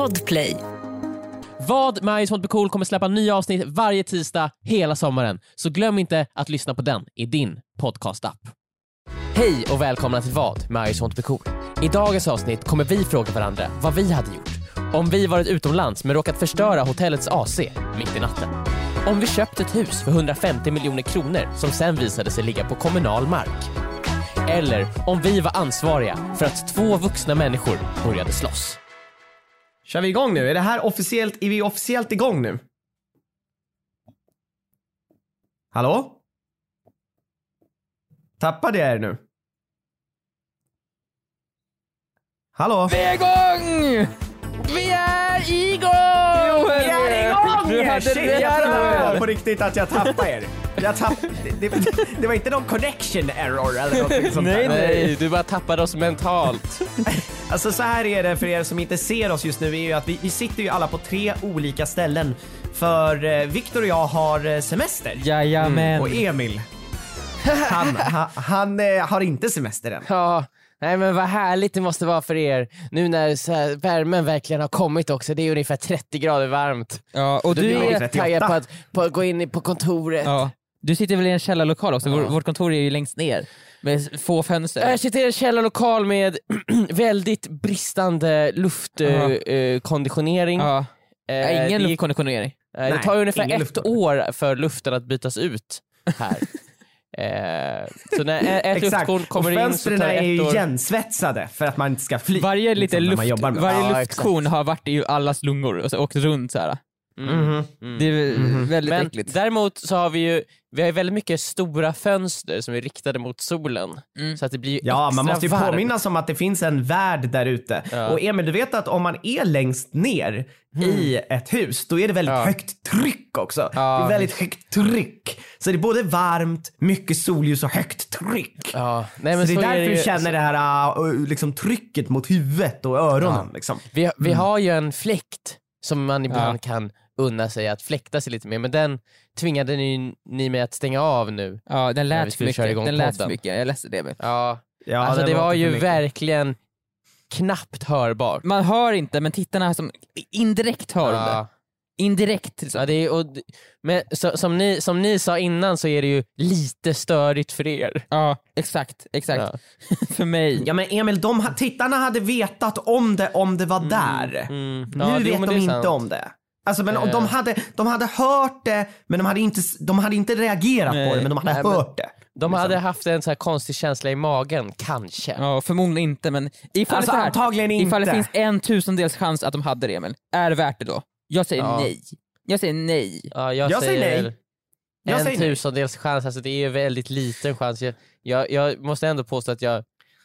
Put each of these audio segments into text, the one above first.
Podplay. Vad med I just be cool kommer släppa nya avsnitt varje tisdag hela sommaren, så glöm inte att lyssna på den i din podcastapp. Hej och välkomna till Vad med I just be cool. I dagens avsnitt kommer vi fråga varandra vad vi hade gjort om vi varit utomlands men råkat förstöra hotellets AC mitt i natten. Om vi köpt ett hus för 150 miljoner kronor som sen visade sig ligga på kommunal mark. Eller om vi var ansvariga för att två vuxna människor började slåss. Kör vi igång nu? Är det här officiellt, är vi officiellt igång nu? Hallå? Tappade jag er nu? Hallå? Vi är igång! Vi är igång! Vi är igång! Du hade Shit, rätt jag trodde Joel. på riktigt att jag tappade er. Jag tapp... det, det, det var inte någon connection error eller något sånt Nej, där. Nej, du bara tappade oss mentalt. Alltså så här är det för er som inte ser oss just nu, är ju att vi, vi sitter ju alla på tre olika ställen. För eh, Viktor och jag har eh, semester. Jajamän. Och Emil, han, han, han eh, har inte semester än. Ja, nej men vad härligt det måste vara för er nu när så här, värmen verkligen har kommit också. Det är ungefär 30 grader varmt. Ja, och du, är lite- 38. taggad på att, på att gå in i- på kontoret. ja, du sitter väl i en källarlokal också? Vår, vårt kontor är ju längst ner med få fönster. Jag sitter i en källarlokal med väldigt bristande luftkonditionering. Ja. Eh, ingen det, luftkonditionering. eh, det tar ungefär ett år för luften att bytas ut här. eh, så när ett Exakt. luftkorn Och kommer in så fönstren tar det är ju igensvetsade för att man inte ska fly. Varje, lite liksom, när luft, man jobbar med. varje Ja, luftkorn har varit i allas lungor och så åkt runt så här. Mhm. Det är väldigt Men äckligt. däremot så har vi ju vi har ju väldigt mycket stora fönster som är riktade mot solen. Mm. Så att det blir Ja, man måste ju varmt. påminnas om att det finns en värld där ute. Ja. Och Emil, du vet att om man är längst ner i ett hus, då är det väldigt Ja. högt tryck också. Ja. Det är väldigt högt tryck. Så det är både varmt, mycket solljus och högt tryck. Ja, nej, men så det är så därför ju. du känner det här uh, liksom, trycket mot huvudet och öronen. Liksom. Vi, vi har ju en fläkt som man ibland Ja. kan unna sig att fläkta sig lite med, men den tvingade ni, ni mig att stänga av nu. Ja, den lät för mycket. igång Den lät för mycket. Jag är ledsen Emil. Ja, Ja, alltså det var låter ju verkligen knappt hörbar. Man hör inte, men tittarna som indirekt hör de det. Indirekt. Liksom. Ja, det är, och, men så, som, ni, som ni sa innan så är det ju lite störigt för er. Ja, exakt. exakt. Ja. för mig. Ja men Emil, de, tittarna hade vetat om det om det var där. Mm. Nu Ja, jo, vet men de det inte sant. om det. Alltså men Eh. de, hade, de hade hört det, men de hade inte, de hade inte reagerat Nej. på det, men de hade Nej, men- hört det. De hade haft en så här konstig känsla i magen, kanske. Ja, förmodligen inte, men ifall, Alltså det, så här, antagligen inte. ifall det finns en tusendels chans att de hade det, Emil, är det värt det då? Jag säger Ja. nej. Jag säger nej. Ja, jag, Jag säger säger nej. Jag en säger nej. tusendels chans, alltså det är ju väldigt liten chans. Jag, jag, jag måste ändå påstå att jag,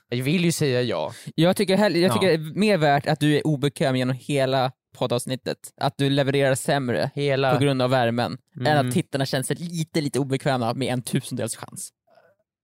jag vill ju säga ja. Jag tycker, hell- jag Ja. tycker det är mer värt att du är obekväm genom hela poddavsnittet. Att du levererar sämre Hela... på grund av värmen, än Mm. att tittarna känner sig lite, lite obekväma med en tusendels chans.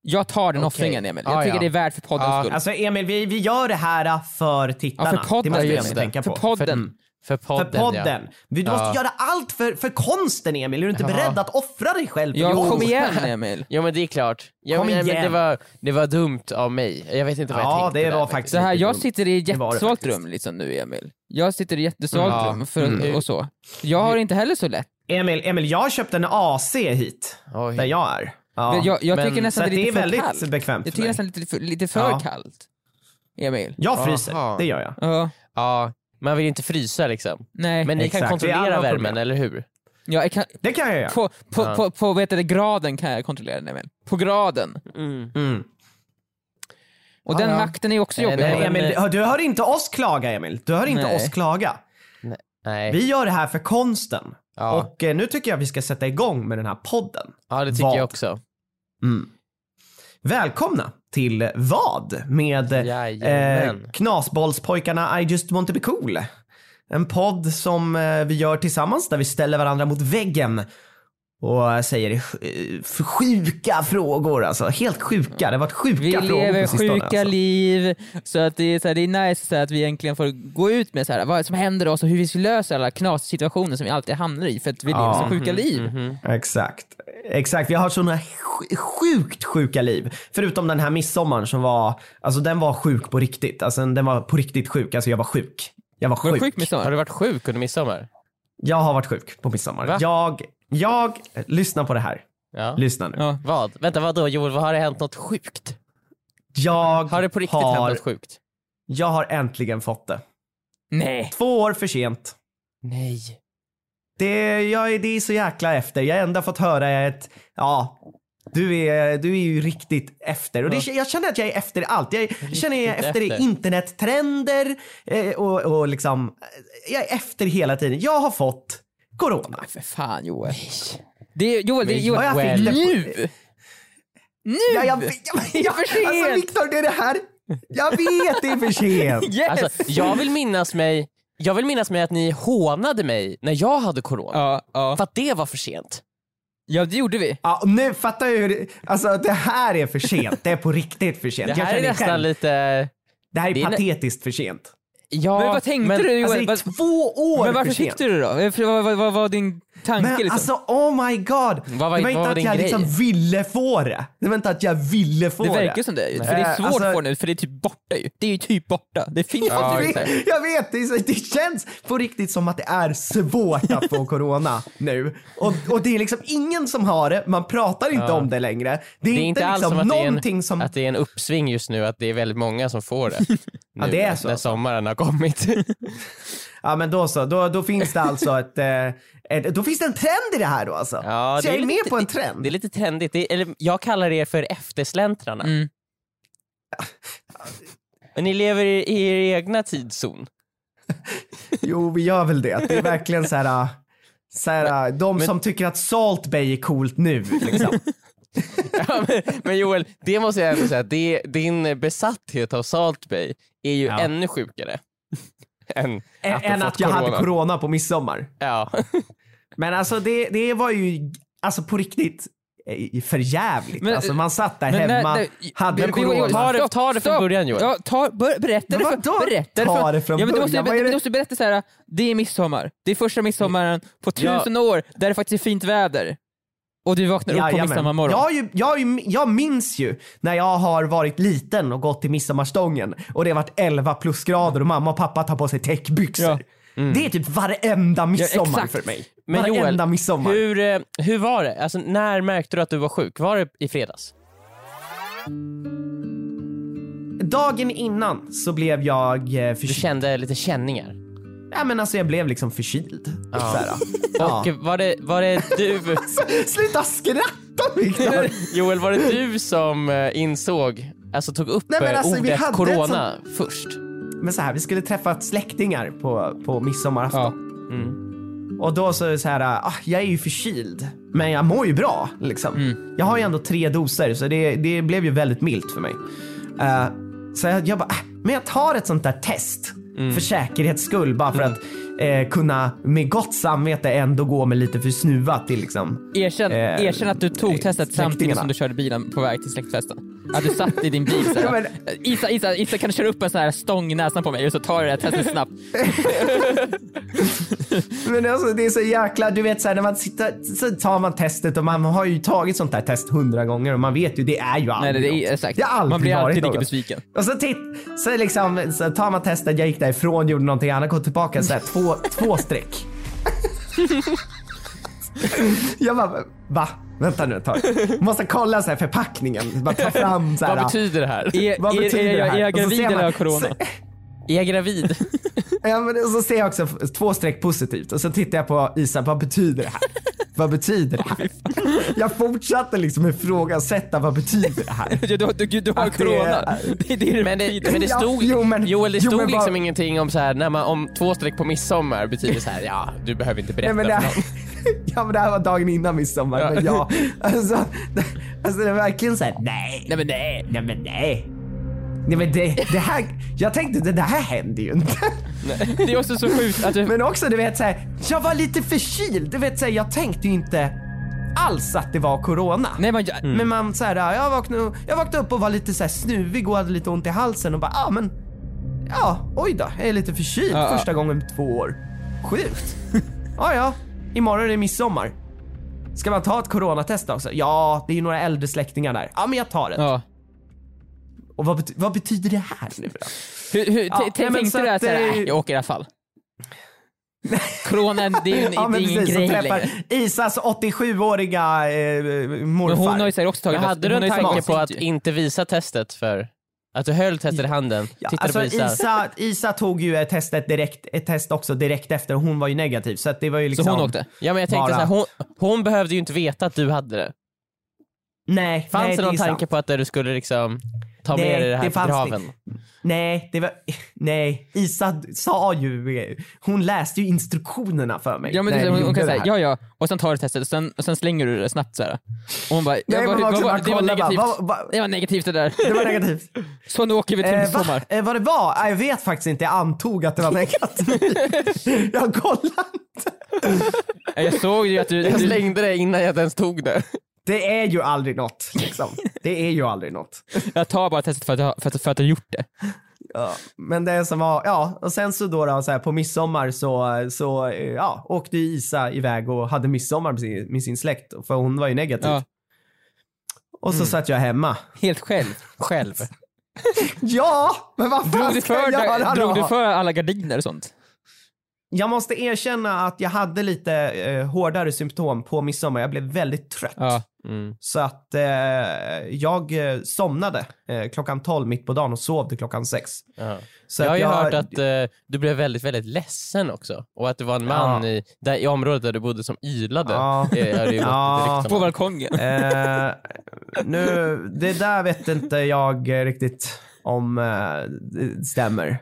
Jag tar den Okej. offringen Emil. Jag Ja, tycker ja. det är värt för poddens Ja, skull. Alltså Emil, vi, vi gör det här för tittarna. Ja, för podden, det måste vi tänka För på. podden. Mm. För För podden, podden. Vi, du Ja. måste göra allt för, för konsten Emil. Är du inte Ja. beredd att offra dig själv? för Ja, kom igen Emil. ja. ja men det är klart. Ja, Kom men, men igen. det, var, det var dumt av mig. Jag vet inte vad jag Ja, tänkte det där var faktiskt. faktiskt Så här, jag dumt. sitter i ett Det det jättesvalt rum liksom nu Emil. Jag sitter i ett jättesvalt Ja. rum för, Mm. och så. Jag har inte heller så lätt. Emil, Emil, jag har köpt en AC hit, Oj. där jag är. Ja. jag jag men- tycker nästan det är det är lite för väldigt kallt. bekvämt Jag för tycker nästan lite för, lite för Ja. kallt. Emil. Jag fryser, Aha. det gör jag. Ja, Ja, man vill inte frysa liksom. nej. Men ni Exakt, kan kontrollera värmen, problem. eller hur? Ja, jag kan, Det kan jag göra. på på, Ja. på, på vet du, graden kan jag kontrollera den. På graden. Mm. Och Ja, den ja. makten är också jobbig. nej, Emil, du hör inte oss klaga Emil. Du hör inte Nej. oss klaga. Nej. Vi gör det här för konsten. Ja. Och eh, nu tycker jag vi ska sätta igång med den här podden. ja, det tycker Vad? jag också. Mm. Välkomna till Vad med eh. Knasbollspojkarna I just want to be cool. En podd som eh, vi gör tillsammans där vi ställer varandra mot väggen och säger för sjuka frågor alltså. Helt sjuka. Det har varit sjuka Vi frågor lever på sistone. sjuka alltså. liv, så att det är, så här, det är nice så här, att vi egentligen får gå ut med så här, vad som händer oss och hur vi ska lösa alla knasituationer som vi alltid hamnar i för att vi lever Ja. så sjuka liv. Mhm. Exakt. Exakt, vi har såna sj- sjukt sjuka liv. Förutom den här midsommaren som var, alltså den var sjuk på riktigt. Alltså den var på riktigt sjuk, alltså jag var sjuk. Jag var Var du sjuk. sjuk midsommar? Har du varit sjuk under midsommar? Jag har varit sjuk på midsommar. Va? Jag, jag, lyssna på det här. Ja. Lyssna nu. Ja. Vad? Vänta, vad då Joel? Vad har det hänt något sjukt? Jag Har det på riktigt har, hänt något sjukt? Jag har äntligen fått det. Nej. Två år för sent. Nej. Det, jag är, det är så jäkla efter. Jag har ändå fått höra ett, ja, du är, du är ju riktigt efter. Och det, jag känner att jag är efter allt. Jag, jag känner att jag är Riktigt efter, efter. internettrender eh, och, och liksom, eh, jag är efter hela tiden. Jag har fått corona. För fan Joel. Det är, Joel, det Joel. Ja, jag fick Nu! Nu! Ja, jag, jag, jag, för sent. Alltså Viktor, det är det här. Jag vet det är för sent. Yes! Alltså, jag vill minnas mig jag vill minnas mig att ni hånade mig när jag hade corona. ja, ja. För att det var för sent. ja, det gjorde vi. Ja, nu fattar jag hur det, alltså det här är för sent. Det är på riktigt för sent. Det Jag här är nästan själv, lite... det här är, det är patetiskt för sent. Ja, Men vad tänkte men- du Joel? Alltså det är Vad- två år men varför för fick du det då? Vad vad- vad var din tanke Men liksom? alltså oh my god. Vad var- det var vad inte att jag grej? liksom ville få det. Det var inte att jag ville få det det. verkar som det, för det är svårt alltså- att få nu, för det är typ borta ju. Det är ju typ borta. Det finns Ja, ju inte. Jag vet, det, är det känns på riktigt som att det är svårt att få corona nu. Och, och det är liksom ingen som har det, man pratar inte Ja. om det längre. Det är, Det är inte alls liksom som att det, är någonting en, som... att det är en uppsving just nu, att det är väldigt många som får det. Nu, Ja, det är så När sommaren har kommit. Ja men då så, då, då finns det alltså ett, eh, ett... Då finns det en trend i det här då alltså. Ja, så jag är, med lite- på en trend. Det är lite trendigt. Det är, eller jag kallar er för eftersläntrarna. Mm. Men ni lever i, i er egna tidszon. Jo, vi gör väl det. Det är verkligen så här... Så här, de men- som tycker att Salt Bay är coolt nu liksom. Ja, men, men Joel, det måste jag ändå säga, det, din besatthet av Salt Bay är ju Ja. ännu sjukare. Än att, än att jag hade corona på midsommar. Ja. Men alltså det, det var ju alltså på riktigt eh, för jävligt. Men, alltså man satt där men hemma, när- hade Joel, corona. Ta det- ta det från början, Joel. Ja, ta, bör, berätta Men det för, vadå? berätta Ta för, det från ja, men du, måste, du det? måste berätta så här. det är midsommar, det är första midsommaren på Ja. tusen år där det faktiskt är fint väder. Och du vaknar upp på midsommarmorgon. Jag, ju, jag, ju, jag minns ju när jag har varit liten och gått till midsommarstången och det har varit 11 plusgrader och mamma och pappa tar på sig täckbyxor. Ja. Det är typ varenda midsommar exakt. för mig. Men varenda Joel, midsommar. hur, eh, hur var det? Alltså, när märkte du att du var sjuk? Var det i fredags? Dagen innan så blev jag eh, Du förkyld. kände lite känningar? Ja men alltså jag blev liksom förkyld. Ja. Så här, ja. Och var det, var det du... Sluta skratta Viktor! Joel, var det du som eh, insåg, alltså tog upp Nej, men eh, alltså, vi ordet corona först? Men så här, vi skulle träffa släktingar på, på midsommarafton. Ja. Mm. Och då så är det så här, ah, jag är ju förkyld, men jag mår ju bra. Liksom. Mm. Jag har ju ändå tre doser, så det, det blev ju väldigt milt för mig. Eh, så jag, jag bara, ah, men jag tar ett sånt där test Mm. för säkerhets skull, bara för att eh, kunna med gott samvete ändå gå med lite för snuva till liksom. Erkänn, Eh, erkänn att du tog testet samtidigt släktingarna. som du körde bilen på väg till släktfesten. Att du satt i din bil Ja, såhär. men- Isa, Isa, Isa kan du köra upp en sån här stång i näsan på mig och så tar du det här testet snabbt. Men alltså, det är så jäkla, du vet så här, när man sitter, så tar man testet och man har ju tagit sånt där test hundra gånger och man vet ju, det är ju Nej, aldrig det är exakt. Det har aldrig Man blir alltid lika besviken. Och så, titt, så, liksom, så tar man testet, jag gick därifrån, gjorde någonting annat, kom tillbaka så här, två, två streck. jag bara, va? Vänta nu ett tag. Måste kolla så här förpackningen. Bara ta fram så här. Vad betyder det här? Är, Vad är, betyder är, det är, här? är jag gravid eller har jag corona? så- Är jag gravid? Ja, men så ser jag också två streck positivt och så tittar jag på Isa, vad betyder det här? vad betyder det här? jag fortsatte liksom ifrågasätta vad betyder det här? Du, du, du, du har Att det corona. är- Det är det Men det, men det Ja, stod, jo, men- Joel, det jo, stod men liksom vad- ingenting om så här, när man, om två streck på midsommar betyder så här, ja, du behöver inte berätta Nej, men det, för någon. ja men det här var dagen innan midsommar, Ja. men ja. Alltså, alltså det är verkligen såhär, nej, Nej men nej. nej men nej. Nej men det, det här, jag tänkte det, här händer ju inte. Det är också så sjukt att du... Men också du vet såhär, jag var lite förkyld. Du vet såhär, jag tänkte ju inte alls att det var corona. Nej men jag, Men man såhär, jag vaknade, jag vaknade upp och var lite såhär snuvig och hade lite ont i halsen och bara, ja ah, men, ja oj då, jag är lite förkyld Ja, ja. första gången på två år. Sjukt. ja ja, imorgon är det midsommar. Ska man ta ett coronatest också? Ja, det är ju några äldre släktingar där. Ja men jag tar det. ja. Och vad, bety- vad betyder det här nu då? Hur, hur, Ja, tänkte du att, att såhär, eh, äh, jag åker i alla fall? Corona, det är, ju- Ja, det är ingen grej längre. Isas 87-åriga eh, morfar. Men hon har ju här också tagit hade du en tanke på att inte visa testet för att du höll testet i handen, Ja, tittade alltså på Isa. Isa, Isa tog ju ett test, ett, direkt, ett test också direkt efter och hon var ju negativ. Så det var ju liksom... Så hon åkte? Ja men jag tänkte bara- så här, hon, hon behövde ju inte veta att du hade det. Nej, Fanns nej, det någon tanke sant. på att du skulle liksom ta Nej, med dig det här det till graven? Nej, det var... Nej, Isa sa ju... Hon läste ju instruktionerna för mig. Ja men det, hon, hon kan säga här. ja ja, och sen tar du testet och sen, och sen slänger du det snabbt såhär. Och hon bara, Nej, också vad, bara det var kollar bara, negativt. vad- vad- Det var negativt det där. Det var negativt. Så nu åker vi till Eh, midsommar. va? Eh, vad det var? Jag vet faktiskt inte, jag antog att det var negativt. jag kollade inte. Jag såg ju att du, Jag slängde det innan jag ens tog det. Det är ju aldrig något. Liksom. Det är ju aldrig något. jag tar bara testet för att, jag- för att, för att har gjort det. Ja, men det som var, ja, och sen så då, då så här, på midsommar så, så ja, åkte Isa iväg och hade midsommar med sin, med sin släkt, för hon var ju negativ. Ja. Och så satt jag hemma. Helt själv. Själv. Ja, men vad Drog fan du ska jag för, göra drog då? du för alla gardiner och sånt? Jag måste erkänna att jag hade lite eh, hårdare symptom på midsommar. Jag blev väldigt trött. Ja. Mm. Så att eh, jag eh, somnade eh, klockan 12 mitt på dagen och sov till klockan 6. Ja. Jag har ju hört att eh, du blev väldigt, väldigt ledsen också. Och att det var en man Ja. i, där, i området där du bodde som ylade. Ja. Ja. På balkongen. Eh, nu, det där vet inte jag riktigt om det stämmer.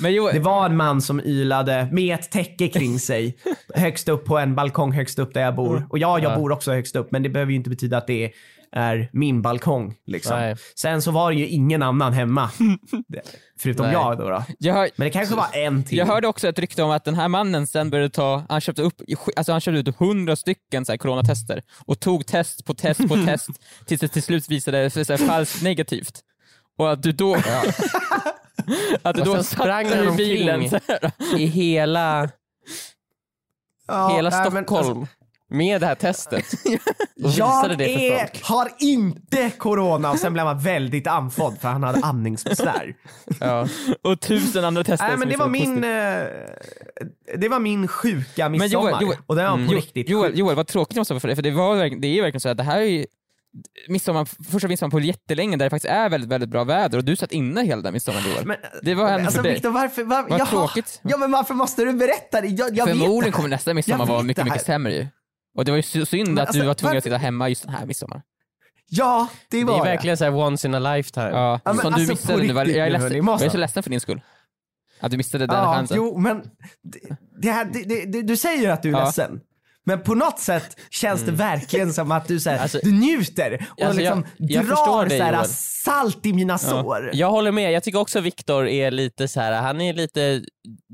Men jo, det var en man som ylade med ett täcke kring sig högst upp på en balkong högst upp där jag bor. Och ja, jag Ja. bor också högst upp men det behöver ju inte betyda att det är min balkong. Liksom. Nej. Sen så var det ju ingen annan hemma. Förutom Nej. jag då. då. jag, hör, Men det kanske var en till. jag hörde också ett rykte om att den här mannen sen började ta, han köpte upp, alltså han köpte ut hundra stycken så här coronatester och tog test på test på test tills det till slut visade sig falskt negativt. Och att du då, att du Och då sen sprang han i bilen omkring. så här. I hela, Ja, hela nej, men Stockholm alltså, med det här testet. Och visade jag det för är, folk. har inte corona och sen blev han väldigt andfådd för han hade andningsbesvär. Ja. och tusen andra tester. Nej men som det var visade min, positivt. eh, det var min sjuka Men midsommar. Joel, Joel, och den var på Jo- riktigt Joel, sjuk. Joel, vad tråkigt det måste vara för dig, för det, var, det är ju verkligen så att det här är ju midsommar, första midsommar på jättelänge där det faktiskt är väldigt, väldigt bra väder och du satt inne hela den midsommaren Joel. Men, det var ändå alltså för dig. Varför, var, Vad Jaha. tråkigt. Ja men varför måste du berätta det? Jag, jag Förmodligen vet kommer nästa midsommar vara mycket, det mycket sämre ju. Och det var ju synd Men att du alltså, var tvungen varför- att sitta hemma just den här midsommar. Ja, det Det var är verkligen så här once in a lifetime. Ja, Ja, men som du alltså, missade på nu. Jag är, ledsen, hörni, jag är så ledsen för din skull. Att du missade den Ja, chansen. jo men det, det här, det, det, det, du säger att du är Ja. ledsen. Men på något sätt känns det verkligen som att du, så här, Alltså- du njuter och Alltså, liksom jag- jag drar dig, så här, salt i mina sår. Jag håller med, jag tycker också Viktor är lite så här. han är lite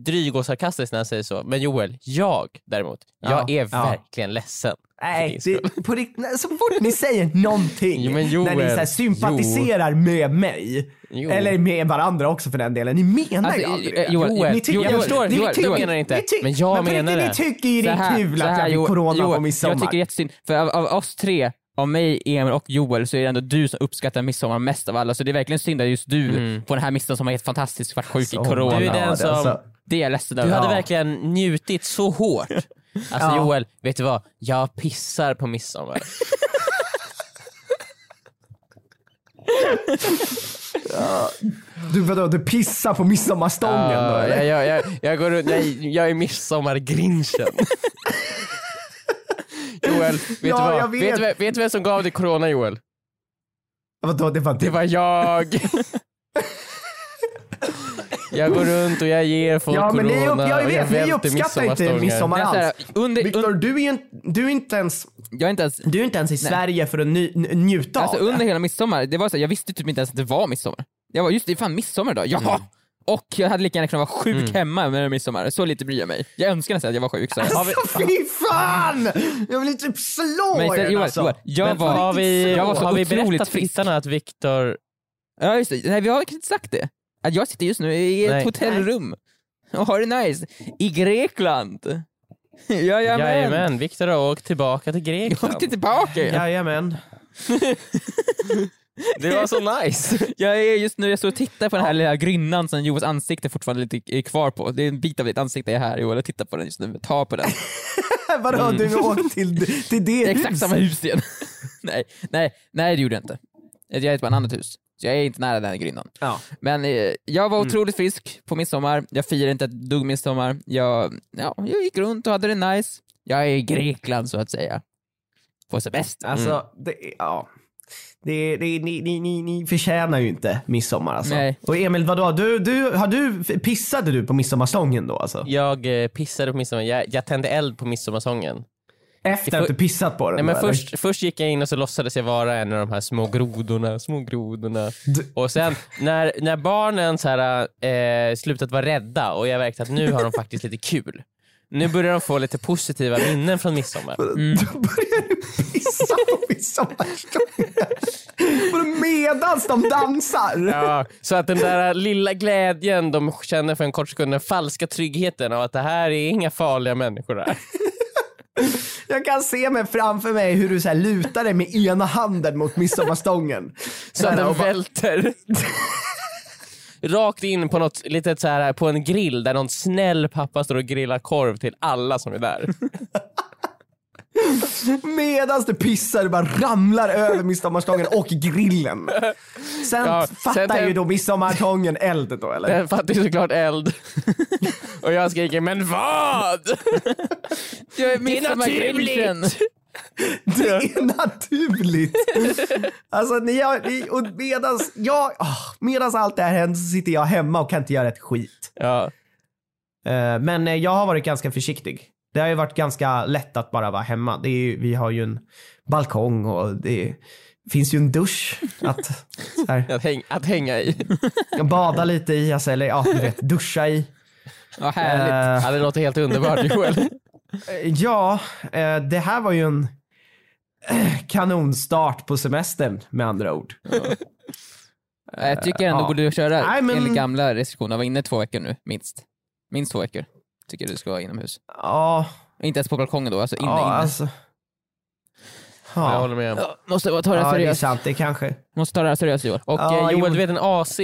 dryg och sarkastisk när han säger så. Men Joel, jag däremot, jag Ja, är ja. verkligen ledsen. Nej, det, på nej, så fort ni säger någonting Jo, men Joel, när ni så här, sympatiserar med mig, Jo. eller med varandra också för den delen, ni menar Alltså, ju aldrig eh, det. Joel, Joel, Ni tycker- jag Joel, förstår, Joel, tycker- du menar inte, ni ty- men jag på menar det. Ni tycker ju det Så är kul så att jag fick Jo- corona Joel, på midsommar. Jag tycker det är jättesynd, för av, av oss tre, av mig, Emil och Joel, så är det ändå du som uppskattar midsommar mest av alla. Så det är verkligen synd att just du Mm. på den här midsommar som var helt fantastisk, varit sjuk i Så corona. Du är den som- alltså. Det är jag ledsen Du över. hade Ja. verkligen njutit så hårt. Alltså Ja. Joel, vet du vad? Jag pissar på midsommar. Du, vadå, du pissar på midsommarstången då Ja, eller? jag, jag, jag, går runt, jag, jag är midsommargrinchen. Joel, vet, Ja, du jag vad? vet. Vet, du, vem- vet du vem som gav dig corona Joel? Vadå, det var Det det? var jag. Jag går runt och jag ger folk Ja men ni, corona upp, jag jag vet, ni välter uppskattar inte midsommar här, alls. under, Viktor, un, du, är du är inte ens, jag är inte ens, du är inte ens i Sverige för att njuta alltså av det. under hela midsommar, det var så här, jag visste typ inte ens att det var midsommar. Jag var just det är fan midsommar idag, jaha! Mm. Och jag hade lika gärna kunnat vara sjuk hemma med midsommar, så lite bryr jag mig. Jag önskar nästan att jag var sjuk. Så här. Alltså fy fan! Jag vill typ slå Men er Joel, alltså. Joel, jag Men var, har vi, jag var så har vi berättat frisk. tittarna att Viktor... Ja just det, nej vi har inte sagt det. Att jag sitter just nu i ett Nej. hotellrum och har det nice i Grekland. Jajamän! Jajamän, Viktor har åkt tillbaka till Jag Grekland. åkte tillbaka. Jajamän. Det var så nice. Jag är just nu, jag står och tittar på den här lilla grynnan som Joels ansikte fortfarande lite är kvar på. Det är en bit av ditt ansikte jag är här Joel, jag tittar på den just nu, ta på den. Vadå, du åkte till, till det Det är exakt huset? samma hus igen. nej, nej, nej det gjorde jag inte. Jag är på ett annat hus. Så jag är inte nära den här grynnan. Ja. Men eh, jag var otroligt frisk på midsommar, jag firade inte ett dugg midsommar. Jag, ja, jag gick runt och hade det nice. Jag är i Grekland så att säga. På semester. Alltså, det, ja. Det, det, ni, ni, ni, ni förtjänar ju inte midsommar alltså. Nej. Och Emil, vadå? Du, du, har du, pissade du på midsommarstången då alltså? Jag eh, pissade på midsommar, jag, jag tände eld på midsommarsången. Efter att du pissat på den? Nej, men då, först, först gick jag in och så låtsades jag vara en av de här små grodorna, små grodorna. Du- Och sen när, när barnen så här, eh, slutat vara rädda och jag märkte att nu har de faktiskt lite kul. Nu börjar de få lite positiva minnen från midsommar. Då börjar du pissa på midsommarstången. Medans de dansar? Ja, så att den där lilla glädjen de känner för en kort sekund, den falska tryggheten av att det här är inga farliga människor här. Jag kan se mig framför mig hur du så här lutar dig med ena handen mot midsommarstången. Så här, den välter. Rakt in på något litet så här på en grill där någon snäll pappa står och grillar korv till alla som är där. Medans du pissar du bara ramlar över midsommarstången och grillen. Sen Ja, fattar sen- ju då midsommarstången eld då eller? Den fattar ju såklart eld. Och jag skriker men vad? Jag är Det är naturligt! Det är naturligt. Alltså ni har, ni, och medans, jag, oh, medans allt det här händer så sitter jag hemma och kan inte göra ett skit. Ja, Eh, men jag har varit ganska försiktig. Det har ju varit ganska lätt att bara vara hemma. Det är vi har ju en balkong och det finns ju en dusch att här, att, häng, att hänga i. bada lite i, alltså, eller ja, du vet, duscha i. Ja, härligt. Eh, Ja, det låter helt underbart Joel. Ja, eh, det här var ju en eh, kanonstart på semestern med andra ord. jag tycker ändå ja. borde köra Nej, men- enligt gamla restriktioner. Jag var inne två veckor nu, minst. Minst två veckor. Tycker du ska vara inomhus. Ja, Inte ens på balkongen då, alltså inne, ja inne. alltså. Jag Ja, håller med. Måste ta det här ja det är seriöst. sant, det kanske. Måste ta det här seriöst Joel. Och Ja, eh, jo. Joel, du vet en AC,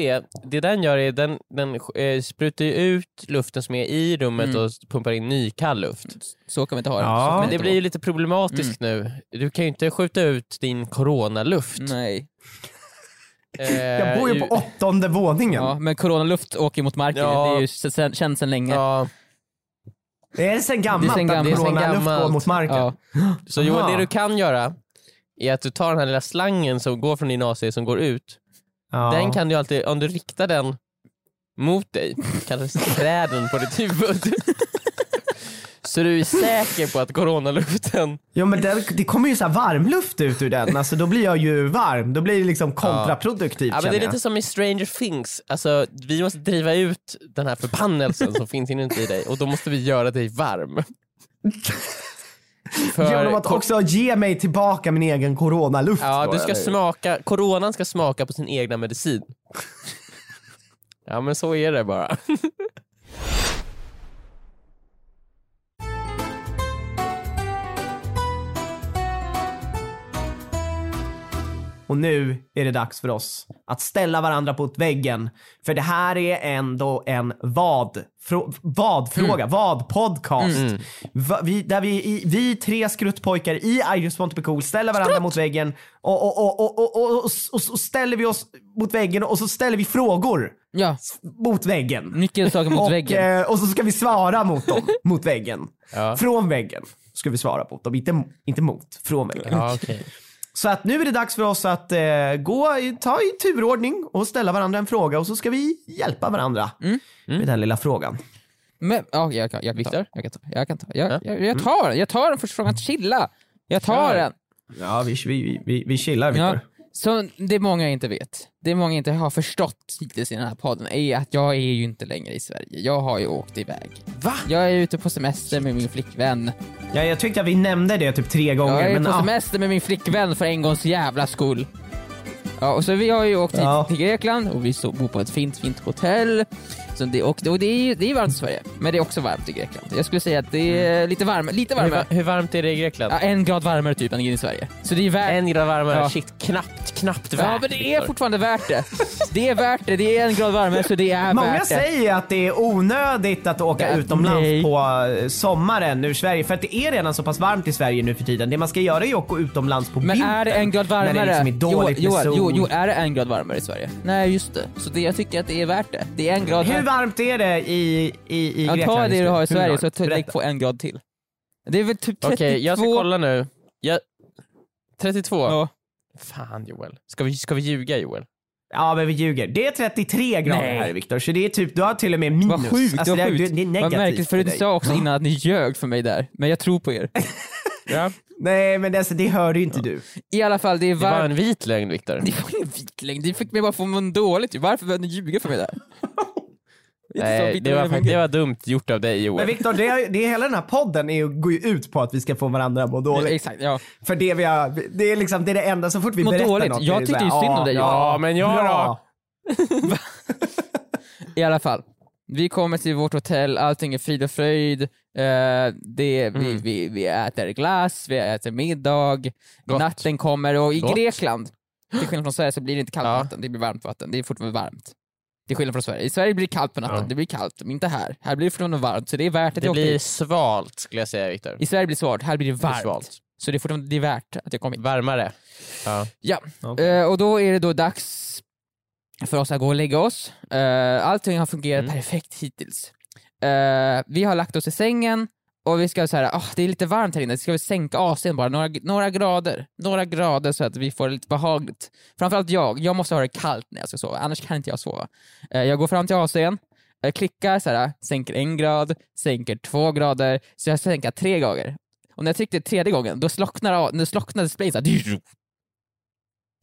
det den gör är den, den eh, sprutar ju ut luften som är i rummet Mm. och pumpar in ny kall luft. Så kan vi inte ha det. Ja. Men det blir ju lite problematiskt nu. Du kan ju inte skjuta ut din coronaluft. Nej. Eh, Jag bor ju på åttonde våningen. Ja, men coronaluft åker mot marken, Ja. det är ju sen, känt sedan länge. Ja, Det är sen gammalt Det är sen att gammalt. Är sen coronaluft går mot marken. Ja. så Aha. det du kan göra är att du tar den här lilla slangen som går från din AC som går ut. Ja. Den kan du alltid, om du riktar den mot dig, kallas träden på ditt huvud. Så du är säker på att coronaluften Jo men det, det kommer ju så här varmluft ut ur den, alltså då blir jag ju varm. Då blir det liksom kontraproduktivt Ja, men det är lite som i Stranger Things, alltså, vi måste driva ut den här förbannelsen som finns inuti dig och då måste vi göra dig varm. jag. Genom att också ge mig tillbaka min egen coronaluft. ja, då, du ska eller? smaka, coronan ska smaka på sin egna medicin. Ja men så är det bara. Och nu är det dags för oss att ställa varandra mot väggen. För det här är ändå en vad, frå, vad-fråga, Mm. vad-podcast. Va, vi, där vi, vi tre skruttpojkar i I just want to be cool ställer varandra mot väggen och, och, och, och, och, och, och, och så ställer vi oss mot väggen och så ställer vi frågor ja, mot väggen. nyckelsaker mot och, väggen. eh, och så ska vi svara mot dem, mot väggen. Ja. Från väggen ska vi svara mot dem, inte, inte mot, från väggen. Ja, okej. Så att nu är det dags för oss att eh, gå, i- ta i turordning och ställa varandra en fråga och så ska vi hjälpa varandra med den lilla frågan. Men, ja, jag, kan, jag, kan ta, Viktor? jag kan ta. Jag kan ta. Jag, Ja. jag, jag tar den. Jag tar den första frågan. Chilla. Jag tar Kör. den. Ja, vi, vi, vi, vi chillar Viktor. Så det många inte vet, det många inte har förstått hittills i den här podden är att jag är ju inte längre i Sverige. Jag har ju åkt iväg. Va? Jag är ute på semester med min flickvän. Ja, jag tyckte att vi nämnde det typ tre gånger. Jag är men, på ah, semester med min flickvän för en gångs jävla skull. Ja, och så vi har ju åkt hit Ja. till Grekland och vi bor på ett fint, fint hotell. Så det, och, och det, är, ju- det är varmt i Sverige, men det är också varmt i Grekland. Jag skulle säga att det är lite varmare, lite Hur, va- varmare. hur varmt är det i Grekland? Ja, en grad varmare typ än i Sverige. Så det är värt En grad varmare? Ja. Shit, knappt, knappt värt. Ja men det är fortfarande värt det. Det är värt det, det är en grad varmare så det är Många värt det. säger att det är onödigt att åka Ja, utomlands nej. på eh, sommaren ur Sverige för att det är redan så pass varmt i Sverige nu för tiden. Det man ska göra är ju att åka utomlands på Men vintern. är det en grad När varmare? det liksom är dåligt jo, jo, jo, sol. jo, är det en grad varmare i Sverige? Nej just det. Så det, jag tycker att det är värt det. Det är en grad Hur varmare. Varmt är det i, i, i Ja, Grekland? ta det du har i Hur Sverige varmt? så lägg på en grad till. Det är väl typ 32? Okej, jag ska kolla nu. Jag... 32? Ja. Fan Joel. Ska vi, ska vi ljuga Joel? Ja men vi ljuger. Det är 33 grader Nej. här Viktor, så det är typ, du har till och med minus. Vad sjukt, alltså, vad det, är, sjukt. det är Vad negativt märkligt för för du sa också innan att ni ljög för mig där, men jag tror på er. Ja. Nej men alltså, det hör ju inte du. I alla fall, det är Det var varmt. en vit lögn Viktor. Det var ingen vit lögn, det fick mig bara få må dåligt. Varför behövde ni ljuga för mig där? Det är inte så Nej, det var, det var dumt gjort av dig Men Joel. Viktor, det, det hela den här podden är, ju- går ju ut på att vi ska få varandra att må dåligt. Exakt, ja. För det vi har, det är liksom det, är det enda, så fort vi Må berättar dåligt. något. Jag tyckte ju synd om dig, Ja, Ja, men jag bra. I alla fall. Vi kommer till vårt hotell, allting är frid och fröjd, eh, det, vi, Mm. vi, vi äter glass, vi äter middag, Gott. natten kommer och i Gott. Grekland, till skillnad från Sverige så blir det inte kallt Ja. vatten, det blir varmt vatten, det är fortfarande varmt. Till skillnad från Sverige. I Sverige blir det kallt på natten, Ja. det blir kallt, men inte här. Här blir det fortfarande varmt, så det är värt att Det jag blir svalt skulle jag säga Viktor. I Sverige blir det svårt, här blir det Det varmt. svalt. Så det är fortfarande det är värt att jag kom hit. Varmare. Ja. Ja, Okej. eh, och då är det då dags för oss att gå och lägga oss. Eh, allting har fungerat Mm. perfekt hittills. Eh, vi har lagt oss i sängen och vi ska så här, oh, det är lite varmt här inne, ska vi sänka AC'n bara några, några grader? Några grader så att vi får det lite behagligt. Framförallt jag, jag måste ha det kallt när jag ska sova, annars kan inte jag sova. Eh, jag går fram till AC'n, eh, klickar så här, sänker en grad, sänker två grader, så jag sänker tre gånger. Och när jag tryckte tredje gången, då slocknar, då slocknade displayen såhär.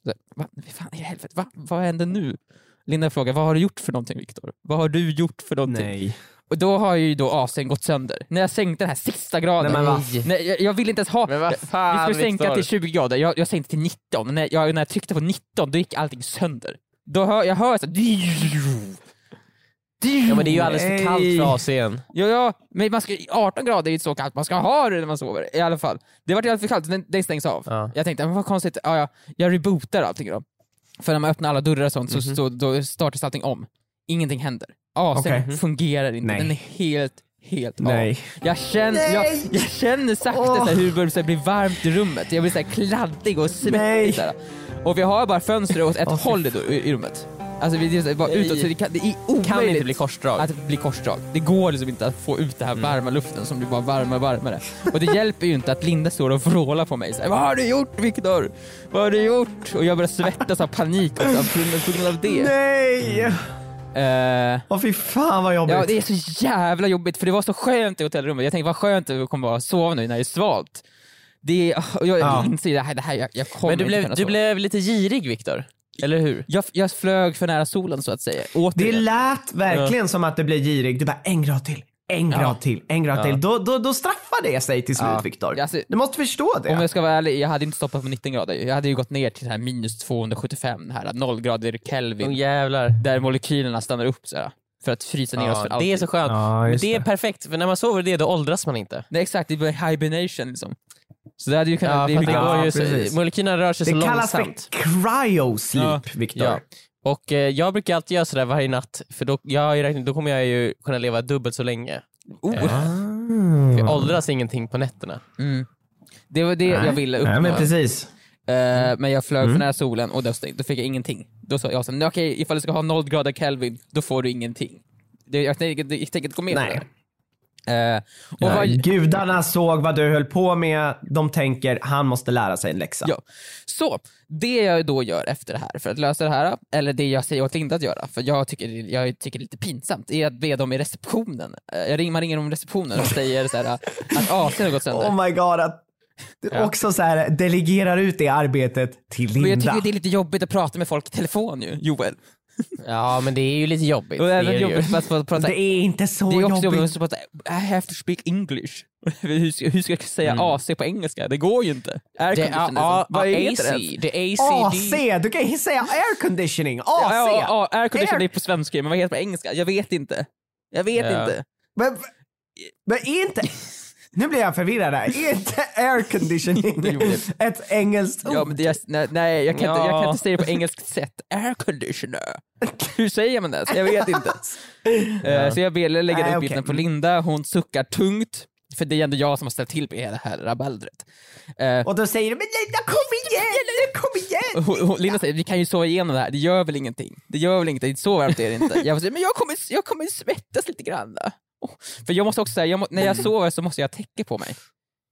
så, va, fan i helvete, va, vad händer nu? Linda frågar, vad har du gjort för någonting Viktor? Vad har du gjort för någonting? Nej. Och då har ju då AC'n gått sönder. När jag sänkte den här sista graden, Nej, men nej, jag, jag vill inte ens ha, Men vad vi fan skulle sänka till 20 grader, jag, jag sänkte till 19, när jag, när jag tryckte på 19 då gick allting sönder. Då hör, jag hör så här, Ja men det är ju alldeles för kallt för AC'n. Ja, ja, men man ska, 18 grader är ju inte så kallt, man ska ha det när man sover. I alla fall. Det var alldeles för kallt, den, den stängs av. Ja. Jag tänkte, men vad konstigt, ja, ja, jag rebootar allting då. För när man öppnar alla dörrar och sånt Mhm. så, så då startas allting om. Ingenting händer. AC'n Okej. fungerar inte, Nej. den är helt, helt av. Nej. Jag känner, jag, jag känner sakta Åh. så här, hur det börjar så här, bli varmt i rummet. Jag blir så här kladdig och Nej. svettig. Så här. Och vi har bara fönster åt ett håll i, i, rummet. Alltså vi det är bara Nej. utåt, så det, kan, det är omöjligt Kan inte bli korsdrag. att blir korsdrag. Det går liksom inte att få ut den här Mm. varma luften som blir bara varmare och varmare. Och det hjälper ju inte att Linda står och vrålar på mig så här, Vad har du gjort Viktor? Vad har du gjort? Och jag börjar svettas av panik också på grund- på grund av det. Nej! Eh, Åh fy fan vad jobbigt. ja, det är så jävla jobbigt för det var så skönt i hotellrummet. Jag tänkte vad skönt det kommer vara att sova nu när det är svalt. Det är, och jag Ja. inser det här, det här jag, jag kommer Men du inte blev, kunna du blev lite girig Viktor. Eller hur? jag, jag flög för nära solen så att säga. Det Återigen. lät verkligen som att det blev girig. Du bara en grad till, en Ja. grad till, en grad Ja. till. Då, då, då straffar det sig till slut Ja. Viktor. Alltså, Du måste förstå det. Om jag ska vara ärlig, jag hade inte stoppat på 19 grader. Jag hade ju gått ner till här minus 275, det här 0 grader Kelvin, Åh jävlar. där molekylerna stannar upp så här, för att frysa ner oss för alltid. det är så skönt. Ja, Men det är det. perfekt, för när man sover det då åldras man inte. Nej exakt, det blir hibernation liksom. Så det hade ju kunnat Ja, bli det. Ja, går ju så, molekylerna rör sig Det så kallas långsamt. för cryosleep, Viktor. Och eh, jag brukar alltid göra sådär varje natt, för då, jag har ju räknat, då kommer jag ju kunna leva dubbelt så länge. Oh. Eh, Ah. för jag åldras ingenting på nätterna. Mm. Det var det jag ville uppnå. Nej men precis. Eh, men jag flög Mm. för nära solen och då, då fick jag ingenting. Då sa jag så, "Nej, okej ifall du ska ha 0 grader Kelvin, då får du ingenting. Det, jag, tänker, jag tänker inte gå med på Nej. det. Eh, och Ja, vad, Gudarna såg vad du höll på med. De tänker han måste lära sig en läxa. Ja. Så, det jag då gör efter det här för att lösa det här, eller det jag säger åt Linda att göra, för jag tycker, jag tycker det är lite pinsamt, är att be dem i receptionen. Eh, Jag ringer, man ringer i receptionen och säger så här, att AC'n har gått sönder. Oh my god. Att du Ja. också så här delegerar ut det arbetet till Linda. Men jag tycker det är lite jobbigt att prata med folk i telefon ju, Joel. Ja men det är ju lite jobbigt. Och det är även det ju. jobbigt att få prata det är inte så det är också jobbigt. jobbigt att prata, I have to speak English. hur, ska, hur ska jag säga Mm. AC på engelska? Det går ju inte. Air Det är ja, heter det AC, det är. AC! Du kan ju säga air conditioning. AC! Ja, ja, ja, air det är på svenska, men vad heter det på engelska? Jag vet inte. Jag vet Ja. inte. Men, men är inte... Nu blir jag förvirrad här. Är inte air conditioning ett engelskt ord? Ja, men det nej, nej jag, kan inte, jag kan Ja. inte säga det på engelskt sätt. Air conditioner. Hur säger man det? Jag vet inte. Eh, Så jag ber lägga Nej, uppgiften okej. på Linda, hon suckar tungt. För det är ändå jag som har ställt till med hela det här rabaldret. Eh, Och då säger du men Linda kom igen, kom igen! hon, hon, Linda säger vi kan ju sova igenom det här, det gör väl ingenting. Det gör väl ingenting, så varmt är det inte. Jag säger men jag kommer, jag kommer svettas lite grann. Oh. För jag måste också säga, jag må, när jag sover så måste jag ha täcke på mig.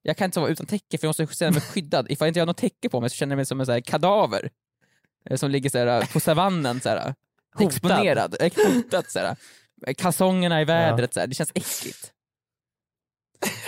Jag kan inte sova utan täcke för jag måste känna mig skyddad. Ifall jag inte har något täcke på mig så känner jag mig som en så här kadaver. eh, Som ligger så här, på savannen, så här, Hotad. exponerad, eh, hotad. Så här. Kalsongerna i vädret, så här. det känns äckligt.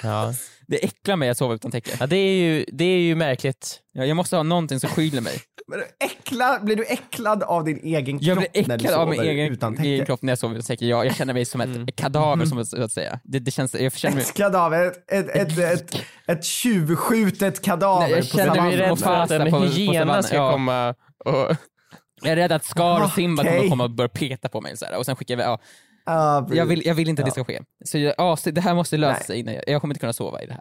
Ja. Det äcklar mig att sova utan täcke. ja, det är ju, det är ju märkligt. Ja, jag måste ha någonting som skyler mig. Men blir du äcklad av din egen kropp Jag blir när du äcklad av min sover egen, utan egen täcke? kropp när jag sover utan täcke. Jag, jag känner mig som ett Mm. kadaver, som, så att säga. Det, det känns, jag känner mig... Ett kadaver, ett, ett, ett, ett, ett tjuvskjutet kadaver Nej, jag känner Du mig rädd för att en hyena ska ja. komma och... Jag är rädd att Scar och Simba Okej. kommer komma och börja peta på mig så här, och sen skickar vi, ja, Ja, jag, vill, jag vill inte att det Ja. ska ske. Så jag, ja, så det här måste lösa Nej. sig innan jag, jag kommer inte kunna sova i det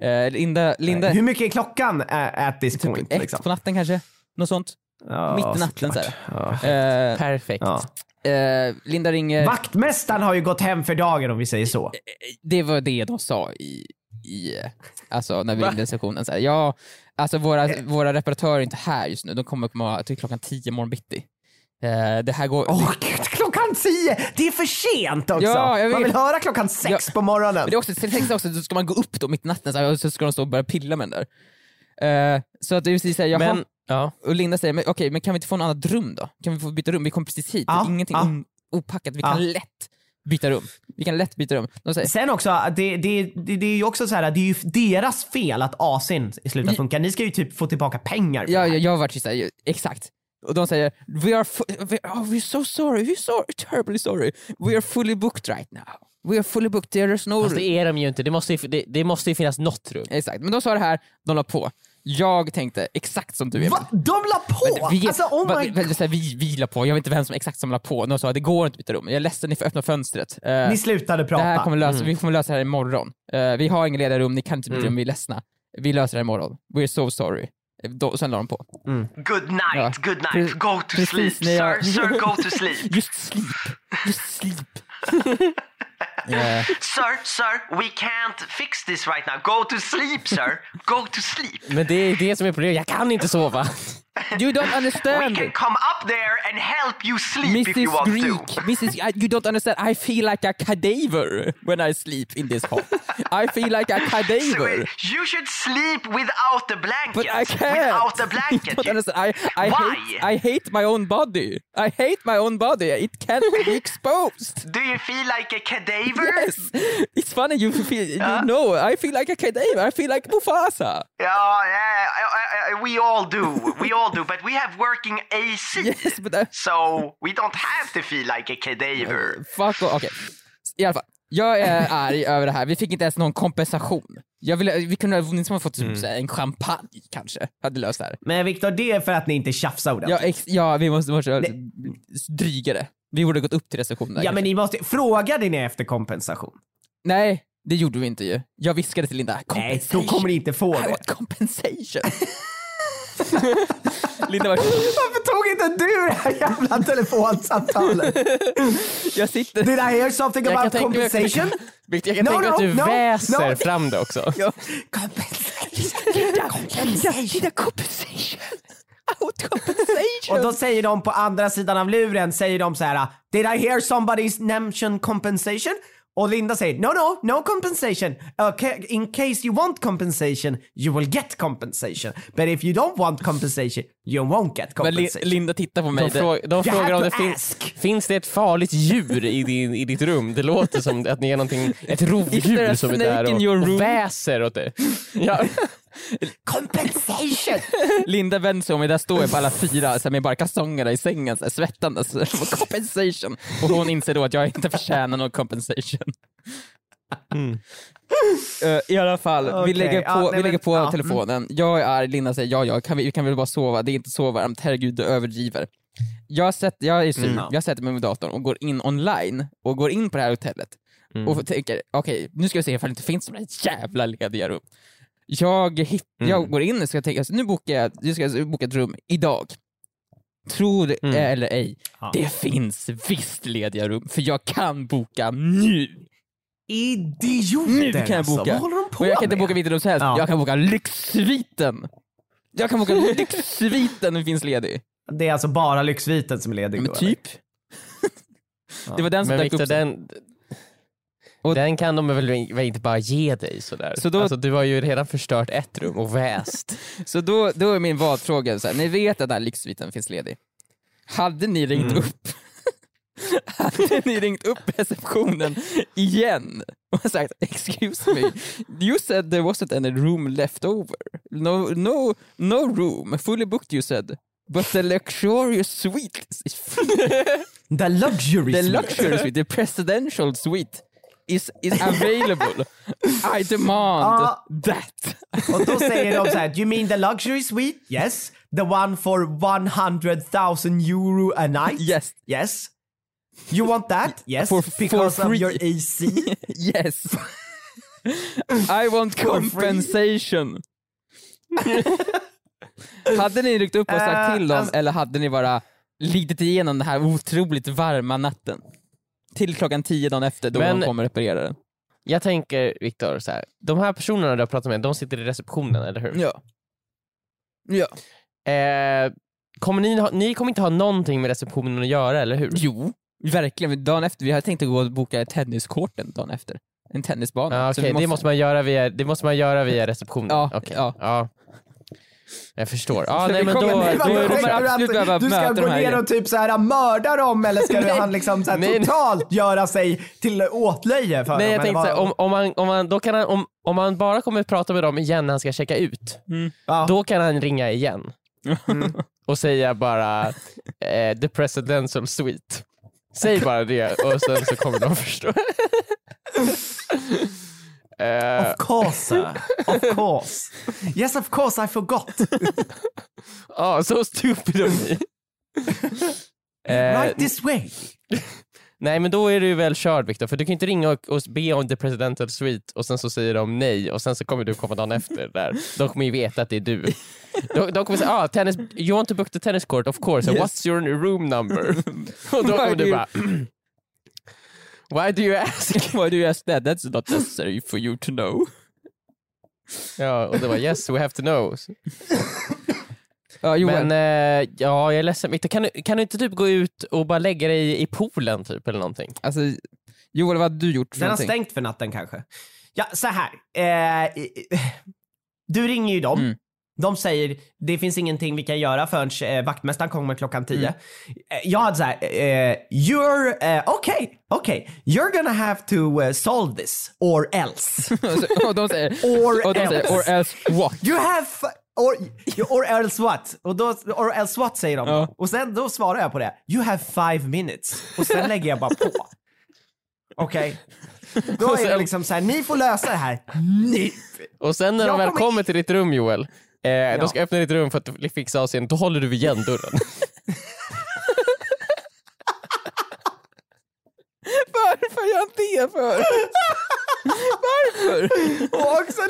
här. Eh, Linda, Linda Hur mycket är klockan uh, at this typ point? ett liksom? på natten kanske? Något sånt? Ja, mitt i natten, såklart. Ja. Eh, Perfekt. Ja. eh, Linda ringer, Vaktmästaren har ju gått hem för dagen om vi säger så. det var det de sa i, i eh, alltså när vi ringde sessionen. Så här, ja, alltså våra, våra reparatörer är inte här just nu, de kommer komma till klockan 10 morgon bitti. Eh, det här går... Åh gud, klockan tio! Det är för sent också! Ja, Man vill höra klockan sex Ja. på morgonen. Men det är också, tänkte också, så ska man gå upp då mitt i natten så, här, så ska de stå och börja pilla med den där. Eh, så att det är precis såhär, jaha, Men, ja. och Linda säger, men, okej men kan vi inte få något annat rum då? Kan vi få byta rum? Vi kom precis hit, Ja, ingenting ja. on- opackat, vi Ja. kan lätt byta rum. Vi kan lätt byta rum. Sen också, det, det, det, det är ju också så här, det är ju deras fel att AC'n slutar funka. Ni ska ju typ få tillbaka pengar ja, det jag, har varit såhär, exakt. Och de säger, we are, we, oh, we're so sorry, we're so terribly sorry. We are fully booked right now. We are fully booked, there is no Fast det är de ju inte. Det måste ju, det, det måste ju finnas något rum. Exakt, men de sa det här, de la på. Jag tänkte exakt som du Emil. Va? De la på! Men vi, alltså oh my va- god. så här, vi, vi la på, jag vet inte vem som exakt som la på. De sa att det går inte att byta rum. Jag är ledsen, ni får öppna fönstret. Eh, Ni slutade det prata. här kommer lösa, Vi kommer lösa det här imorgon. Uh, vi har lediga rum, ni kan inte byta Mm. rum, vi är ledsna. Vi löser det här imorgon. We're so sorry. Eh, Då, sen la de på. Good night, Ja. good night. Go to precis sleep, jag- sir. Sir, go to sleep. Just sleep. Just sleep. Eh, sir, sir, we can't fix this right now. Go to sleep, sir. Go to sleep. Men det är det som är problemet. Jag kan inte sova. you don't understand. We can come up there and help you sleep if you Mrs want Greek, to. Mrs. I, you don't understand. I feel like a cadaver when I sleep in this hole. I feel like a So, cadaver. you should sleep without the blanket. But I can't. Without the blanket. You- understand, I, I Why? hate I hate my own body. I hate my own body. It can't be exposed. Do you feel like a cadaver? Yes, it's funny. You feel you know. I feel like a cadaver. I feel like Mufasa. Yeah, yeah, I- I- I- we all do. We all do. But we have working AC. Yes, but uh, So we don't have to feel like a cadaver. fuck. off. Okej, i alla fall. Jag är arg över det här. Vi fick inte ens någon kompensation. Jag ville, vi kunde ha fått typ här en champagne kanske. Hade löst det här. Men Viktor, det är för att ni inte tjafsar ordentligt. Ja, ex, ja vi måste vara drygare. Vi borde gått upp till receptionen. Ja men ni måste, frågade ni efter kompensation? Nej, det gjorde vi inte ju. Jag viskade till Linda, Nej, compensation. då kommer ni inte få det. compensation. Linda var Varför tog inte du det här jävla telefonsamtalet? jag sitter... Did I hear something Jag kan about compensation? Victor, jag kan No, tänka no, att du no, väser no. fram det också. Ja. Compensation. Linda, Linda, compensation. Compensation. Och då säger de på andra sidan av luren, säger de så här: Did I hear somebody's mention compensation? Och Linda säger no no, no compensation. Okay, in case you want compensation, you will get compensation. But if you don't want compensation, you won't get Men compensation. Linda tittar på mig. De, frå- de frågar om det finns, finns det ett farligt djur i, din, i ditt rum. Det låter som att ni är någonting, ett rovdjur som är där och, och väser åt dig. Ja. Compensation! Linda vänder sig om och där står jag på alla fyra så här, med bara kalsongerna i sängen så här, svettandes. compensation. Och hon inser då att jag inte förtjänar någon compensation. Eh, I alla fall, vi Okej, lägger på, ja, nej, vi lägger men- på ja, mm. telefonen. Jag är arg, Linda säger ja, ja, kan vi, vi kan väl bara sova, det är inte så varmt, herregud du överdriver. Jag, sett, jag är sur, Mm. jag sätter mig med datorn och går in online och går in på det här hotellet Mm. och tänker, okej, nu ska vi se ifall det inte finns här jävla lediga rum. Jag, jag Mm. går in och ska tänka, nu bokar jag, nu ska jag boka ett rum idag. Tror det Mm. eller ej, Ja. det finns visst lediga rum, för jag kan boka nu! Idioter Nu kan jag alltså. boka. Vad håller de på Och jag kan inte med? boka vilket rum som helst, Ja. jag kan boka lyxsviten! Jag kan boka lyxsviten, den finns ledig. Det är alltså bara lyxviten som är ledig Men då, eller? typ. Det var den som Men dök Victor, upp den, Och- den kan de väl inte bara ge dig sådär? Så då- alltså, du har ju redan förstört ett rum och väst. Så då, då är min vadfråga, så här, ni vet att den här lyxsviten finns ledig. Hade ni ringt Mm. upp hade ni ringt upp receptionen igen och sagt excuse me, you said there wasn't any room left over. No, no, no room, fully booked you said. But the luxurious suite is The luxury The suite. luxury suite, the presidential suite is, is available. I demand Ja. that. Och då säger de så här, do you mean the luxury suite? Yes. The one for 100,000 euro a night? Yes. Yes. You want that? Yes. For- for because of free. your AC? Yes. I want For compensation. hade ni ryckt upp och sagt till dem alltså- eller hade ni bara lidit igenom den här otroligt varma natten? Till klockan tio dagen efter då Men- de kommer reparera den. Jag tänker Viktor, så här, de här personerna du har pratat med, de sitter i receptionen, eller hur? Ja. Ja. Eh, kommer ni, ha, ni kommer inte ha någonting med receptionen att göra, eller hur? Jo, verkligen. Dagen efter, vi hade tänkt att gå och boka tenniskorten dagen efter. En tennisbana. Ja, Så okej, vi det, måste man göra via, det måste man göra via receptionen? Ja, Okej. ja. Ja. Jag förstår. Ja, Så nej, men kommer- då, då kommer så- absolut behöva du ska gå här ner och typ så här mörda dem eller ska Nej. han liksom så här Nej, nej. totalt göra sig till åtlöje för Nej dem? jag tänkte vad- såhär, om, om, man, om, man, då kan han, om, om man bara kommer prata med dem igen när han ska checka ut, ja. då kan han ringa igen Mm. och säga bara eh, the presidential suite. Säg bara det och sen så kommer de förstå. Eh, Of course. Of course. Yes of course I forgot. Ja, so stupid of me. Eh, right this way. nej men då är du väl körd Viktor, för du kan inte ringa och, och be om the presidential suite och sen så säger de nej och sen så kommer du komma dagen efter där. De kommer ju veta att det är du. De, de kommer säga ah, tennis, you want to book the tennis court of course, Yes. what's your room number? och då kommer du bara Why do you ask? Why do you ask that? That's not necessary for you to know. ja, och det var yes we have to know. Ja, Johan. Men eh, ja, jag är ledsen Viktor, kan du, kan du inte typ gå ut och bara lägga dig i poolen typ eller någonting? Alltså, Joel, vad hade du gjort för Den har någonting? stängt för natten kanske. Ja, så här. Eh, du ringer ju dem. Mm. De säger det finns ingenting vi kan göra förrän eh, vaktmästaren kommer klockan 10. Mm. Eh, jag hade såhär, eh, you're, eh, okay, okay, you're gonna have to eh, solve this or else. och de säger, Or och de else. säger or else what? You have, or, or else what? Och då, or else what säger de. Ja. Och sen då svarar jag på det. You have five minutes. Och sen lägger jag bara på. Okej? Då Och är det liksom så här, ni får lösa det här nu. Och sen när de väl kommer till ditt rum Joel, eh, Ja. de ska öppna ditt rum för att fixa avseenden, då håller du igen dörren. Varför gör han det för? Varför? Och också,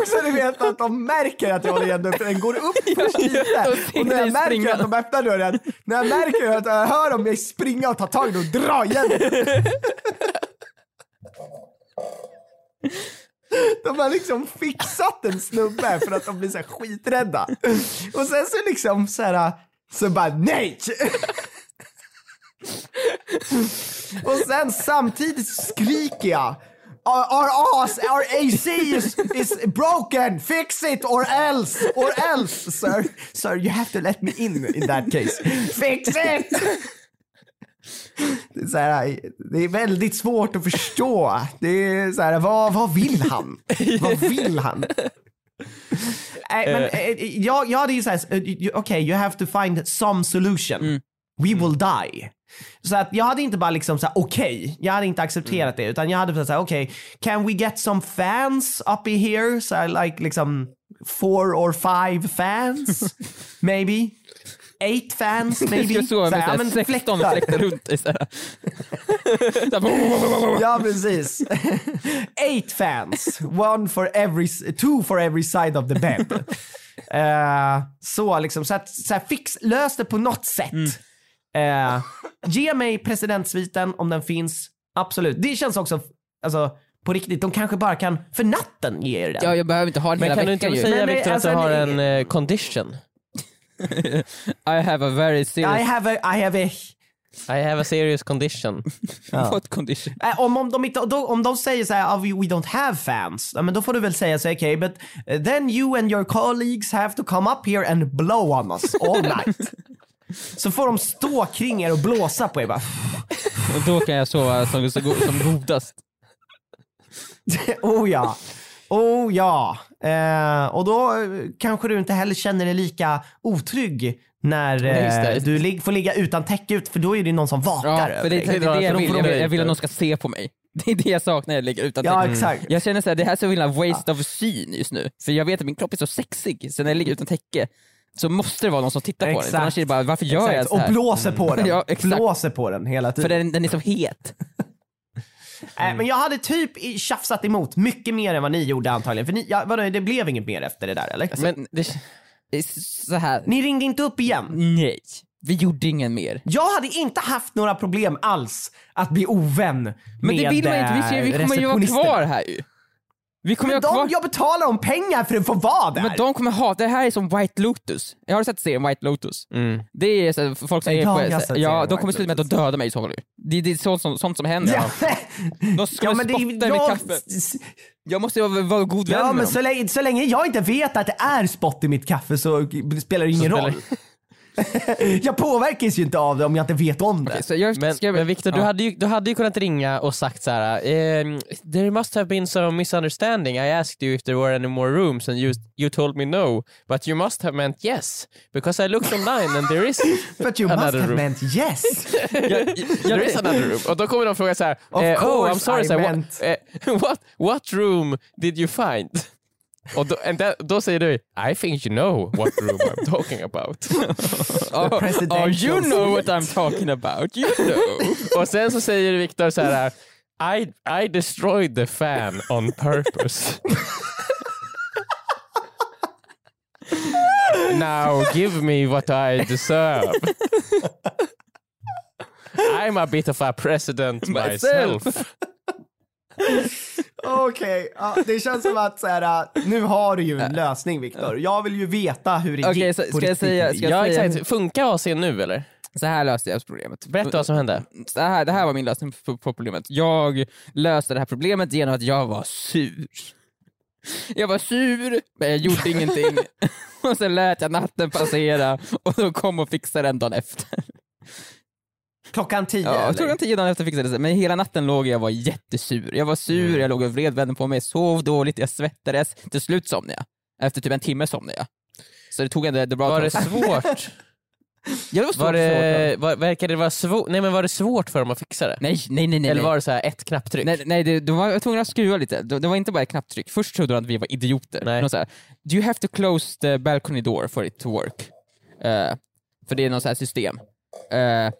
också du vet att de märker att jag håller igen dörren, för den går upp de lite. Och när jag märker att de öppnar dörren, när jag märker att jag hör dem jag springa och ta tag i den och dra igen. De har liksom fixat en snubbe för att de blir så här skiträdda. Och sen så liksom så här, så bara nej! Och sen samtidigt skriker jag Our, our, ass, our AC is, is broken! Fix it or else! Or else, sir! Sir, you have to let me in in that case. Fix it! Det är, så här, det är väldigt svårt att förstå. Det är så här, vad, vad vill han? Vad vill han? Nej, men eh, jag, jag hade ju såhär, okej, you have to find some solution. We will die. Så att jag hade inte bara liksom såhär okej, jag hade inte accepterat det utan jag hade såhär okej, can we get some fans up in here? Så här, like liksom four or five fans? maybe? Eight fans Du maybe? ska sova med här, ja, såhär men 16 fläktar. fläktar runt dig såhär. Såhär, Ja precis. Eight fans, one for every, two for every side of the bed. Eh, så liksom, så att så här, fix, lös det på något sätt. Eh, ge mig presidentsviten om den finns, absolut. Det känns också, alltså på riktigt, de kanske bara kan för natten ge er den. Ja, jag behöver inte ha den Men hela kan du inte veckan säga Men, men, Viktor att alltså, du har ni- en eh, condition? I have a very serious... I have a, I have a I have a serious condition. What condition? Äh, om, om, de inte, då, om de säger så här, oh, we, we don't have fans, men då får du väl säga så här, okay, but uh, then you and your colleagues have to come up here and blow on us all night. så får de stå kring er och blåsa på er bara. Och då kan jag sova som, som godast. oh ja. Oh ja. Eh, och då eh, kanske du inte heller känner dig lika otrygg när eh, du lig- får ligga utan täcke ut för då är det någon som vakar Ja, över för det, dig. det, det, är det jag vill. Jag vill, jag vill att någon ska se på mig. Det är det jag saknar när jag ligger utan Ja täcke. exakt. Jag känner såhär, det här är så himla waste of syn just nu. För jag vet att min kropp är så sexig, så när jag ligger utan täcke så måste det vara någon som tittar på den. Exakt. annars är det bara, varför gör jag Exakt. så här? Och blåser på den. Ja, exakt. blåser på den hela tiden. För den, den är så het. Äh, men jag hade typ tjafsat emot mycket mer än vad ni gjorde antagligen. För ni, ja, vadå, det blev inget mer efter det där eller? Men det, så här. Ni ringde inte upp igen. nej. Vi gjorde ingen mer. Jag hade inte haft några problem alls att bli ovän Men med det vill man inte, vi, ser, vi kommer ju vara kvar här ju. Vi kommer Men vara kvar. de, jag betalar dem pengar för att få vara där. Men de kommer ha, det här är som White Lotus. Jag har sett serien White Lotus. mm. Det är så, folk som Ja, är på, ja, serien de kommer sluta med att döda mig i så fall. Det, det är sånt som, sånt som händer. ja, De skulle ja, spotta i mitt jag, kaffe. Jag måste vara, vara god vän ja, med men dem. så länge, så länge jag inte vet att det är spott i mitt kaffe så spelar det ingen spelar- roll. jag påverkas ju inte av det om jag inte vet om det. Så jag, Men, jag, men Viktor, du, ja. hade ju, du hade ju kunnat ringa och sagt så här. ehm, there must have been some misunderstanding. I asked you if there were any more rooms and you, you told me no. But you must have meant yes. Because I looked online and there is, But you must have room. meant yes. there is another room. Och då kommer de fråga så här. Of eh, oh, I'm sorry I meant- what, eh, what, what room did you find? Och då, and that, då säger du, I think you know what room I'm talking about. oh, oh, you know what. I'm talking about, you know. Och sen så säger Viktor så här. I, I destroyed the fan on purpose. Now give me what I deserve. I'm a bit of a president Myself. Okej, ja, det känns som att så här, nu har du ju en lösning Viktor. Jag vill ju veta hur det Okej, gick så ska jag säga- ska jag Ja säga- exakt, funkar AC nu eller? Så här löste jag problemet. Berätta vad som hände. Så här, det här var min lösning på, på problemet. Jag löste det här problemet genom att jag var sur. Jag var sur, men jag gjorde ingenting. och sen lät jag natten passera och då kom och fixade den dagen efter. Klockan tio Ja, eller? klockan tio dagen efter fixade det sig. Men hela natten låg jag och var jättesur. Jag var sur, Mm. jag låg och vred vännen på mig, sov dåligt, jag svettades. Till slut somnade jag. Efter typ en timme somnade jag. Så det tog ändå ett bra Var det svårt? Ja, det var svårt, Var det, svårt. var, verkade det vara svårt? Nej men var det svårt för dem att fixa det? Nej, nej, nej. nej. Eller var det så här ett knapptryck? Nej, nej det, de var tvungna att skruva lite. Det, det var inte bara ett knapptryck. Först trodde de att vi var idioter. Nej. De sa, Do you have to close the balcony door for it to work? Eh, för det är något så här system. Eh,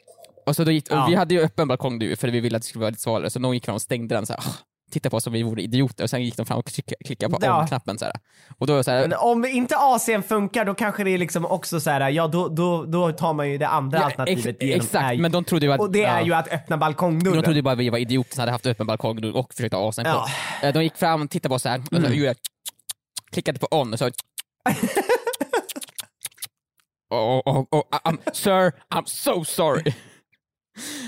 och så då gick, och Ja. Vi hade ju öppen balkong nu för vi ville att det skulle vara lite svalare, så någon gick fram och stängde den så här, "Ah, titta på oss som vi vore idioter, och sen gick de fram och klicka- klickade på Ja. on-knappen. Så här. Och då så här, Men om inte AC'n funkar då kanske det är liksom också så här, ja då, då, då tar man ju det andra Ja, alternativet ex- genom, exakt, är, men de trodde ju att... och det är ja. ju att öppna balkongdörren. de trodde ju bara att vi var idioter som hade haft öppen balkong och försökte ha asen på. Ja. Eh, De gick fram, tittade på oss så här, och så gjorde jag, klickade på on och så och, och, och, I'm, Sir, I'm so sorry.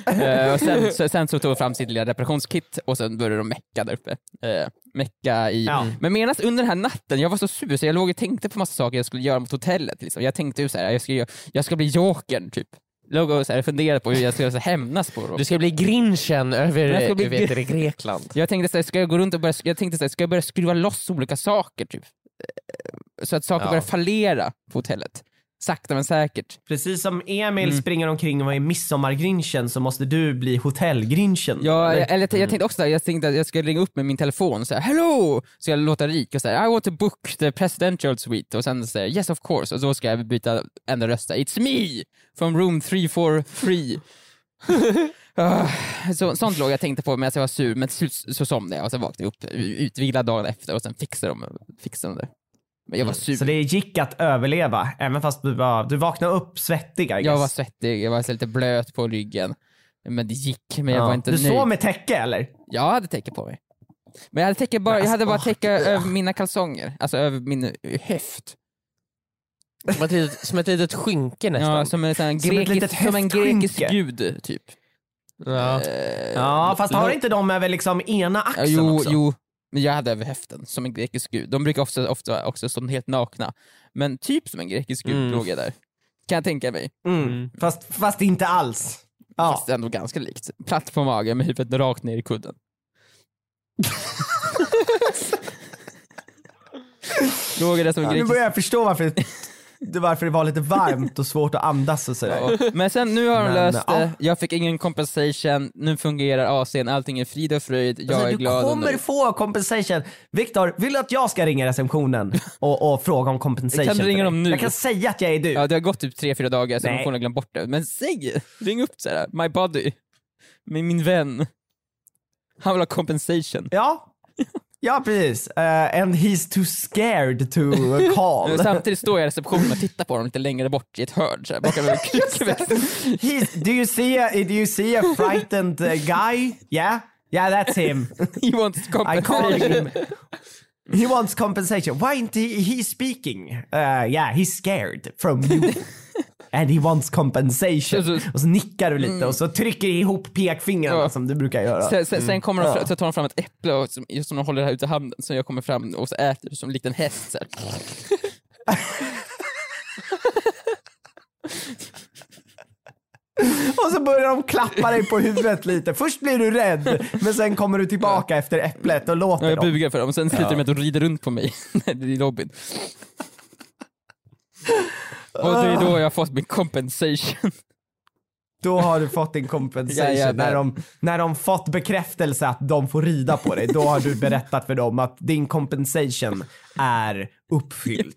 Eh, och sen, så, sen så tog de fram sitt lilla reparationskit och sen började de mecka där uppe. Uh, mecka i... Ja. Men medan under den här natten, jag var så sur så jag låg och tänkte på massa saker jag skulle göra mot hotellet. Liksom. Jag tänkte ju så här, jag ska, jag ska bli jokern typ. Låg och så här, funderade på hur jag skulle så hämnas på dem. Du ska bli grinchen över Jag ska bli vet, gr- det, Grekland. Jag tänkte såhär, ska jag gå runt och börja, jag tänkte såhär, ska jag börja skruva loss olika saker typ? Eh, Så att saker Ja. börjar fallera på hotellet. Sakta men säkert. Precis som Emil Mm. springer omkring och är midsommargrinchen så måste du bli hotellgrinchen. Ja, Eller- eller, jag tänkte också jag tänkte att jag ska ringa upp med min telefon och säga hello, så jag låter rik och säga I want to book the presidential suite och sen säger yes of course och så ska jag byta enda röst It's me from room 343. Ah, så, sånt låg jag tänkte på medan jag var sur men till slut så somnade jag och så vaknade jag upp utvilad dagen efter och sen fixade de, fixade de det. Men jag var sur. Så det gick att överleva även fast du, var, du vaknade upp svettig I guess. Jag var svettig, jag var lite blöt på ryggen. Men det gick, men jag Ja. var inte Du nöjd. sov med täcke eller? Jag hade täcke på mig. Men jag hade, täcke bara, jag hade bara täcke över mina kalsonger, alltså över min eh, höft. Som ett litet, som ett litet skynke nästan. Ja, som en, sån Som grekisk, som en grekisk gud, typ. Ja. Eh, Ja, fast har inte de över liksom ena Ja, axeln jo, också? jo, men jag hade över höften, som en grekisk gud. De brukar ofta, ofta också stå helt nakna. Men typ som en grekisk gud Mm. låg jag där. Kan jag tänka mig. Mm. Fast, fast inte alls. Ja. Fast ändå ganska likt. Platt på magen med huvudet rakt ner i kudden. låg jag där som en Ja, nu grekisk börjar jag förstå varför, det, varför det var lite varmt och svårt att andas och sådär. Ja. Men sen nu har de Men, löst ja. det, jag fick ingen compensation, nu fungerar AC'n, allting är frid och fröjd, jag Alltså, är du glad och kommer få compensation. Viktor, vill du att jag ska ringa receptionen och, och fråga om compensation? Kan du ringa dem nu? Jag kan säga att jag är du. Ja, det har gått typ tre, fyra dagar så de får glömt bort det. Men säg! Ring upp såhär, my body, med min vän. Han vill ha compensation. Ja, ja precis. Uh, and he's too scared to call. Samtidigt står jag i receptionen och tittar på dem lite längre bort i ett hörn bakom en kryckväxt. He's, do, you see a, do you see a frightened uh, guy? Yeah? Yeah, that's him. He wants compensation. him. He wants compensation. Why isn't he, he speaking? Uh, yeah, he's scared from you. And he wants compensation. Så- så- och så nickar du lite och så trycker du ihop pekfingrarna Ja. som du brukar göra. Sen, sen, sen kommer de, Ja. så tar de fram ett äpple och, som, som de håller här ute i handen, så jag kommer fram och så äter du som likt en häst. Så. Och så börjar de klappa dig på huvudet lite. Först blir du rädd, men sen kommer du tillbaka efter äpplet och låter jag dem. bugar för dem och sen slutar det med att de rider runt på mig i lobbyn. Och det är då jag har fått min compensation. Då har du fått din compensation. Jajamän. när, de, när de fått bekräftelse att de får rida på dig, då har du berättat för dem att din compensation är uppfylld.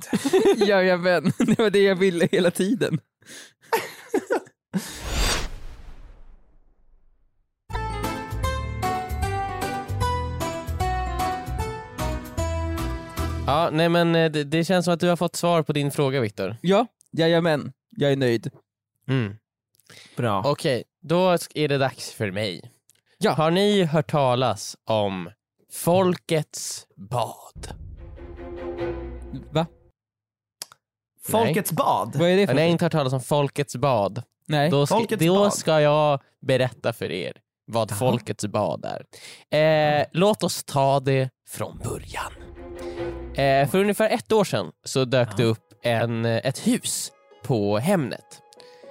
Jajamän, det var det jag ville hela tiden. Ja, nej men eh, det, det känns som att du har fått svar på din fråga Viktor. Ja, jajamän, jag är nöjd. Mm. Bra. Okej, då är det dags för mig. Ja. Har ni hört talas om Folkets bad? Va? Folkets bad. Vad är det Har för ni något? inte hört talas om Folkets bad? Nej. Då ska, Folkets då bad. ska jag berätta för er vad Folkets bad är. Eh, låt oss ta det från början. Eh, för ungefär ett år sedan så dök det upp en, eh, ett hus på Hemnet.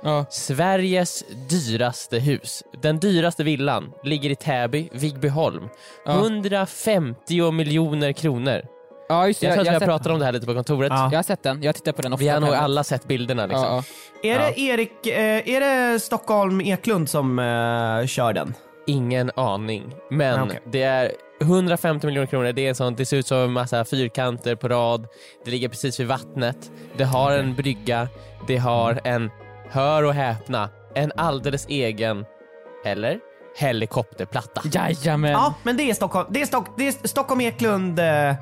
Ja. Sveriges dyraste hus. Den dyraste villan ligger i Täby, Vigbyholm. Ja. 150 miljoner kronor. ja, just det. Jag tror att vi har pratat om det här lite på kontoret. Ja. Jag har sett den, jag tittar på den ofta. Vi har nog alla sett bilderna liksom. Ja, ja. Är det Erik, eh, är det Stockholm Eklund som eh, kör den? Ingen aning. Men okej. det är 150 miljoner kronor, det, är en sån, det ser ut som en massa fyrkanter på rad. Det ligger precis vid vattnet. Det har en brygga. Det har en, hör och häpna, en alldeles egen, eller? Helikopterplatta. Jajamän. Ja, men det är Stockholm, det är, Stock, det är Stockholm Eklund, eh,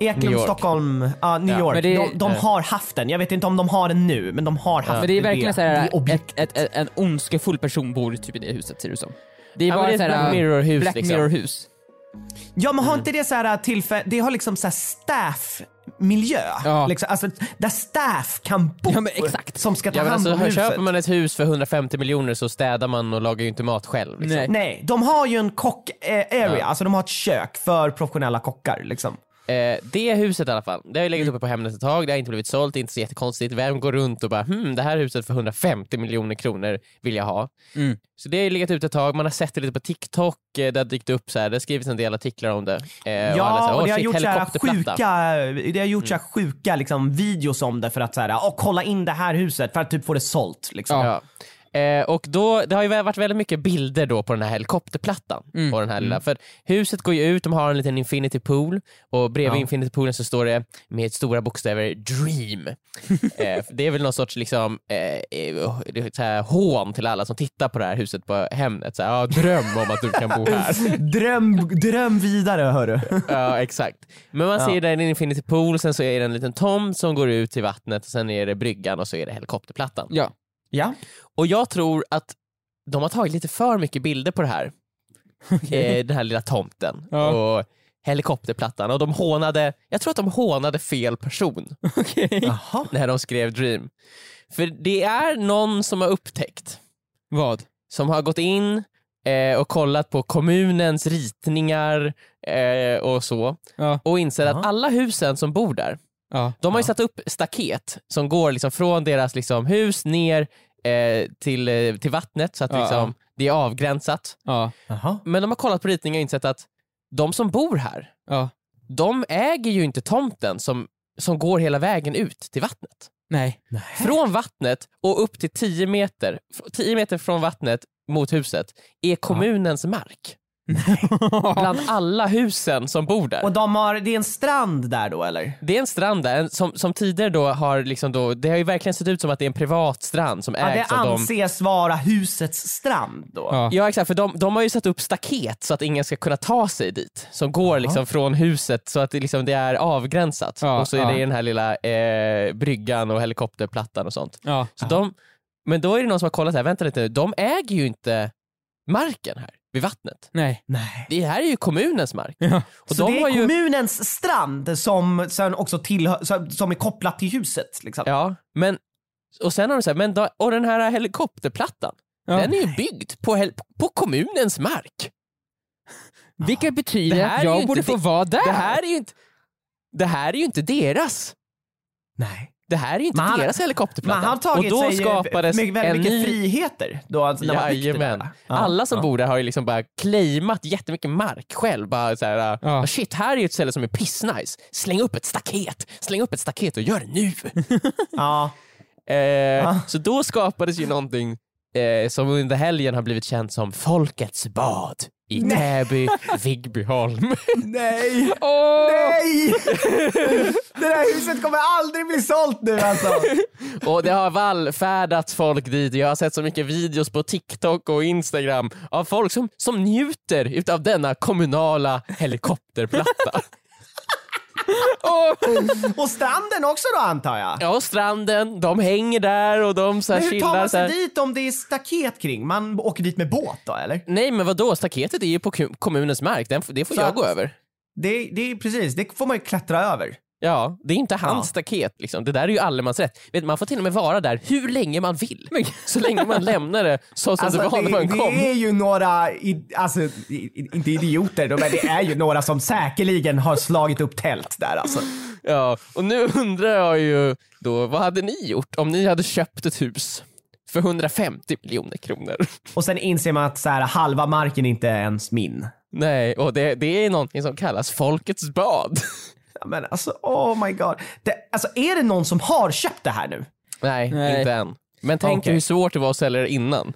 Eklund. Stockholm, ja New Ja, York. men det är- de de eh. har haft den. Jag vet inte om de har den nu, men de har haft Men det är verkligen det, så här, ett, ett, ett, en ondskefull person bor typ i det huset ser det ut som. Det är Ja, bara ett Black Mirror-hus, Black liksom. Ja men har inte det så här tillfälle, det har liksom så här staff-miljö. Ja. Liksom, alltså, där staff kan bo. Ja. Som ska ta Ja, hand alltså, om huset. köper man ett hus för 150 miljoner så städar man och lagar ju inte mat själv. Liksom. Nej. Nej, de har ju en kock-area, Ja. alltså de har ett kök för professionella kockar liksom. Eh, det huset i alla fall, det har ju legat uppe på Hemnet ett tag, det har inte blivit sålt, det är inte så jättekonstigt. Vem går runt och bara hmm, det här huset för 150 miljoner kronor vill jag ha. Mm. Så det har ju legat ute ett tag, man har sett det lite på TikTok, eh, det har dykt upp så här, det har skrivits en del artiklar om det. Eh, alla så Ja, här, och "Åh, det har shit, gjort så här helikopterplatta." Mm. sjuka, det har gjort så här sjuka liksom, videos om det för att så här, åh, kolla in det här huset för att typ få det sålt. Liksom. Ja. Eh, och då, det har ju varit väldigt mycket bilder då på den här helikopterplattan. Mm. På den här lilla, för huset går ju ut, de har en liten infinity pool och bredvid Ja. infinity poolen så står det med stora bokstäver dream. eh, det är väl någon sorts liksom, eh, eh, är så här, hån till alla som tittar på det här huset på Hemnet. Så här, ja, dröm om att du kan bo här. Dröm, dröm vidare hörru. ja exakt. Men man Ja. ser där en infinity pool, sen så är det en liten tomt som går ut till vattnet och sen är det bryggan och så är det helikopterplattan. Ja. Ja. Och jag tror att de har tagit lite för mycket bilder på det här. Eh, den här lilla tomten Ja. och helikopterplattan och de hånade, jag tror att de hånade fel person. Jaha. när de skrev Dream. För det är någon som har upptäckt, Vad? som har gått in eh, och kollat på kommunens ritningar eh, och så Ja. och inser att Ja. alla husen som bor där Ja. de har ju Ja. satt upp staket som går liksom från deras liksom hus ner eh, till, eh, till vattnet så att Ja, liksom, det är avgränsat. Men de har kollat på ritningar och insett att de som bor här, Ja. de äger ju inte tomten som, som går hela vägen ut till vattnet. Nej. Från vattnet och upp till 10 meter, 10 meter från vattnet mot huset är kommunens mark. Bland alla husen som bor där. Och de har, det är en strand där då eller? Det är en strand där, som, som tidigare då har liksom då, det har ju verkligen sett ut som att det är en privat strand som Ja, det ägs av dem. anses vara husets strand då. Ja. Ja exakt, för de, de har ju satt upp staket så att ingen ska kunna ta sig dit. Som går liksom från huset så att det, liksom, det är avgränsat. Ja, och så är ja. det den här lilla eh, bryggan och helikopterplattan och sånt. Ja. Så de, men då är det någon som har kollat här, vänta lite nu, de äger ju inte marken här vid vattnet. Nej. Nej. Det här är ju kommunens mark. Ja. Och så de det är har ju, kommunens strand som sen också tillhör, som- är kopplat till huset liksom? Ja, men och sen har de sagt, men då, och den här helikopterplattan, Ja. den är ju byggd på, på kommunens mark. Vilket betyder att jag borde få vara där. Det här är ju inte, det här är ju inte deras. Nej. Det här är inte Men han- deras helikopterplatta. Men han har tagit och då sig skapades med väldigt en mycket ny... friheter då alltså, när man Jajamän. Ja, Alla som ja. bor där har ju liksom bara claimat jättemycket mark själv. Bara så här, Ja. "Ah, shit, här är ju ett ställe som är pissnice. Släng upp ett staket. Släng upp ett staket och gör det nu. Ja. eh, Så då skapades ju någonting eh, som under helgen har blivit känt som Folkets bad i Täby, Vigbyholm. Nej! Åh! Nej! det där huset kommer aldrig bli sålt nu alltså. Och det har vallfärdats folk dit. Jag har sett så mycket videos på TikTok och Instagram av folk som, som njuter utav denna kommunala helikopterplatta. Och stranden också då antar jag? Ja, och stranden, de hänger där och de så här Men hur tar chillar. man sig dit om det är staket kring? Man åker dit med båt då eller? Nej men vadå, staketet är ju på kommunens mark, Den, det får Så jag gå över. Det, det är precis, det får man ju klättra över. Ja, det är inte hans Ja. staket. Liksom. Det där är ju allemansrätt. Vet, man får till och med vara där hur länge man vill. Så länge man lämnar det så som Alltså, det var när man det, kom. det är ju några, i, alltså i, inte idioter men det är ju några som säkerligen har slagit upp tält där alltså. Ja, och nu undrar jag ju då, vad hade ni gjort om ni hade köpt ett hus för 150 miljoner kronor? Och sen inser man att så här, halva marken inte är ens min. Nej, och det, det är någonting som kallas folkets bad. Ja, Men alltså oh my god. Det, alltså är det någon som har köpt det här nu? Nej, Nej. inte än. Men tänk Okej. hur svårt det var att sälja det innan.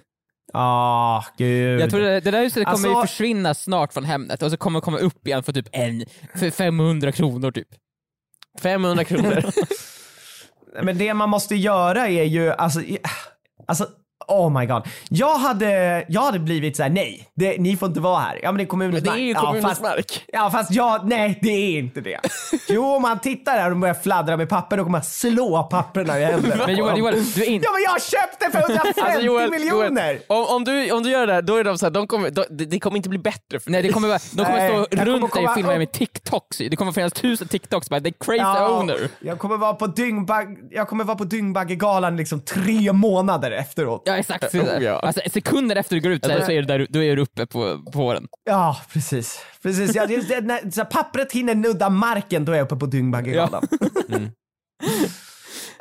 Ah, gud. Jag tror det, det där huset kommer ju Alltså- försvinna snart från Hemnet och så kommer det komma upp igen för typ en, för 500 kronor typ. 500 kronor. Men det man måste göra är ju, alltså, alltså oh my god. Jag hade, jag hade blivit så här: nej, det, ni får inte vara här. Ja men det är kommunens Men det är ju mark. kommunens ja, fast, mark. Ja fast jag, nej det är inte det. Jo om man tittar där och börjar fladdra med papper då kommer man slå papperna i händerna. Men Joel. Joel du är inte... Ja men jag köpte för 150 Alltså, Joel, miljoner! Joel, om, om, du, om du gör det där, då är de så här, de kommer, de, det kommer inte bli bättre för Nej, det kommer de kommer Nej, stå jag kommer runt dig och filma dig med TikToks. Det kommer finnas tusen TikToks bara, the crazy Ja, owner. Jag kommer vara på dyngbag, jag kommer vara på Dyngbaggegalan liksom tre månader efteråt. Ja, exakt. Oh, ja. Alltså, sekunder efter du går ut så, här, så är du, där, då är du uppe på, på den. Ja, precis. precis. Ja, det, när så här, pappret hinner nudda marken, då är jag uppe på Dyngbaggegalan.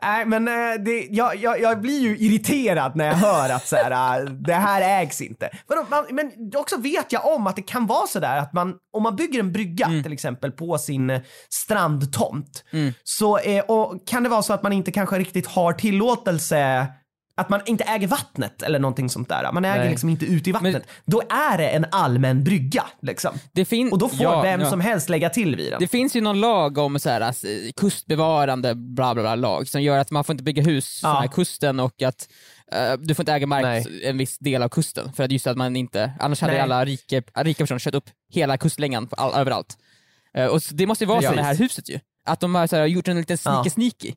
Nej, men eh, det, jag, jag, jag blir ju irriterad när jag hör att så här, eh, det här ägs inte. Men, man, men också vet jag om att det kan vara så där att man, om man bygger en brygga till exempel på sin eh, strandtomt, så eh, och kan det vara så att man inte kanske riktigt har tillåtelse att man inte äger vattnet eller någonting sånt där. Man äger Nej. liksom inte ute i vattnet. Då är det en allmän brygga liksom. Och då får ja, vem ja. som helst lägga till vid den. Det finns ju någon lag om så här, alltså, kustbevarande bla bla bla lag som gör att man får inte bygga hus Ja. ja. här kusten och att eh, du får inte äga mark Nej. en viss del av kusten för att just att man inte, annars hade Nej. alla rika, rika personer kört upp hela kustlängan all, överallt. Eh, och så- det måste ju vara så Precis. med det här huset ju. Att de har så här, gjort en liten sneaky Ja. sneaky.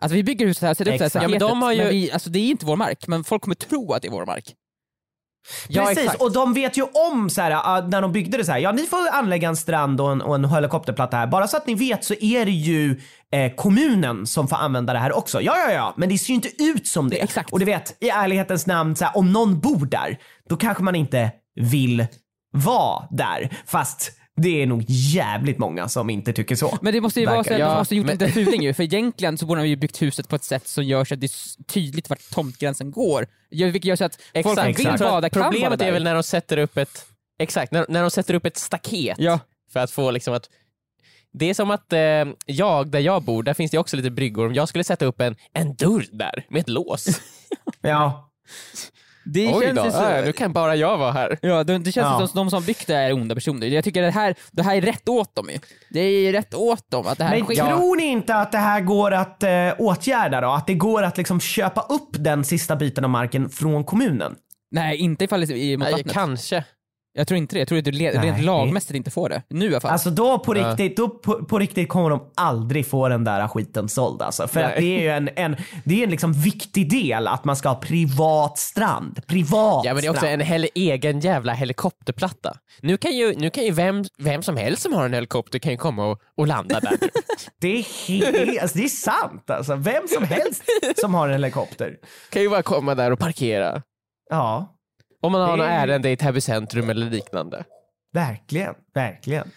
Alltså vi bygger huset här, sätter upp det här Exakt. Ja, men staketet, de har ju- men vi, alltså det är inte vår mark, men folk kommer tro att det är vår mark. Precis, och de vet ju om så här, ah, när de byggde det så här, ja ni får anlägga en strand och en, och en helikopterplatta här. Bara så att ni vet så är det ju eh, kommunen som får använda det här också. Ja, ja, ja, men det ser ju inte ut som det. Exakt. Och du vet, i ärlighetens namn, så här, om någon bor där, då kanske man inte vill vara där. Fast det är nog jävligt många som inte tycker så. Men det måste ju vara Verkar så att det. de Ja, måste gjort men- en fuling ju, för egentligen så borde de ju byggt huset på ett sätt som gör så att det är tydligt vart tomtgränsen går. Vilket gör så att folk Exakt. vill Jag tror att bada kan Problemet bada är väl när de sätter upp ett, exakt, när, när de sätter upp ett staket Ja. för att få liksom att det är som att eh, jag, där jag bor, där finns det också lite bryggor. Om jag skulle sätta upp en, en dörr där med ett lås. Ja. Det Oj känns då, ju så. äh, nu kan bara jag vara här. Ja, det, det känns Ja. som de som byggt det här är onda personer. Jag tycker det här, det här är rätt åt dem ju. Det är rätt åt dem att det här Men sker. tror ni inte att det här går att eh, åtgärda då? Att det går att liksom köpa upp den sista biten av marken från kommunen? Nej, inte ifall det är mot Nej, vattnet. kanske. Jag tror inte det. Jag tror att du le- rent lagmässigt inte får det. Nu i alla fall. Alltså då på riktigt, då på, på riktigt kommer de aldrig få den där skiten såld alltså. För Nej. att det är ju en, en, det är en liksom viktig del att man ska ha privat strand. Privat Ja men det är också strand. en hel, egen jävla helikopterplatta. Nu kan ju, nu kan ju vem, vem som helst som har en helikopter kan ju komma och, och landa där. Det är, helt, alltså, det är sant alltså. Vem som helst som har en helikopter. kan ju bara komma där och parkera. Ja, Om man har Det något är- ärende i Täby centrum eller liknande. verkligen, verkligen.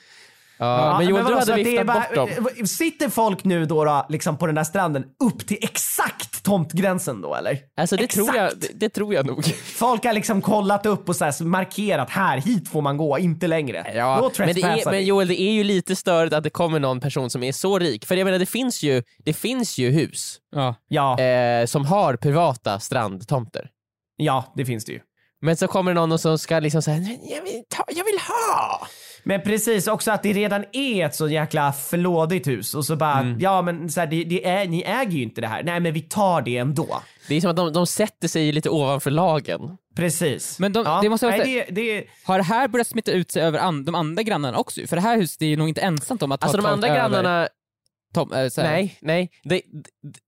Ja, men Joel, du hade viftat bort dem. bara- Sitter folk nu då, då liksom på den där stranden upp till exakt tomtgränsen då eller? Alltså det tror, jag, det, det tror jag nog. Folk har liksom kollat upp och så här markerat här, hit får man gå, inte längre. då men, det är, men. Joel, det är ju lite störigt att det kommer någon person som är så rik. För jag menar, det finns ju, det finns ju hus ja. Ja, eh, som har privata strandtomter. ja, det finns det ju. Men så kommer någon som ska liksom säga jag vill, ta, jag vill ha. Men precis också att det redan är ett så jäkla flådigt hus och så bara, Mm. ja men så här, det, det är, ni äger ju inte det här. Nej men vi tar det ändå. Det är som att de, de sätter sig lite ovanför lagen. Precis. Men de- ja. det måste vara Nej, det, det, Har det här börjat smitta ut sig över an- de andra grannarna också? För det här huset är ju nog inte ensamt om att Alltså ha de tagit andra över grannarna, Tom, äh, nej, nej. Det, d-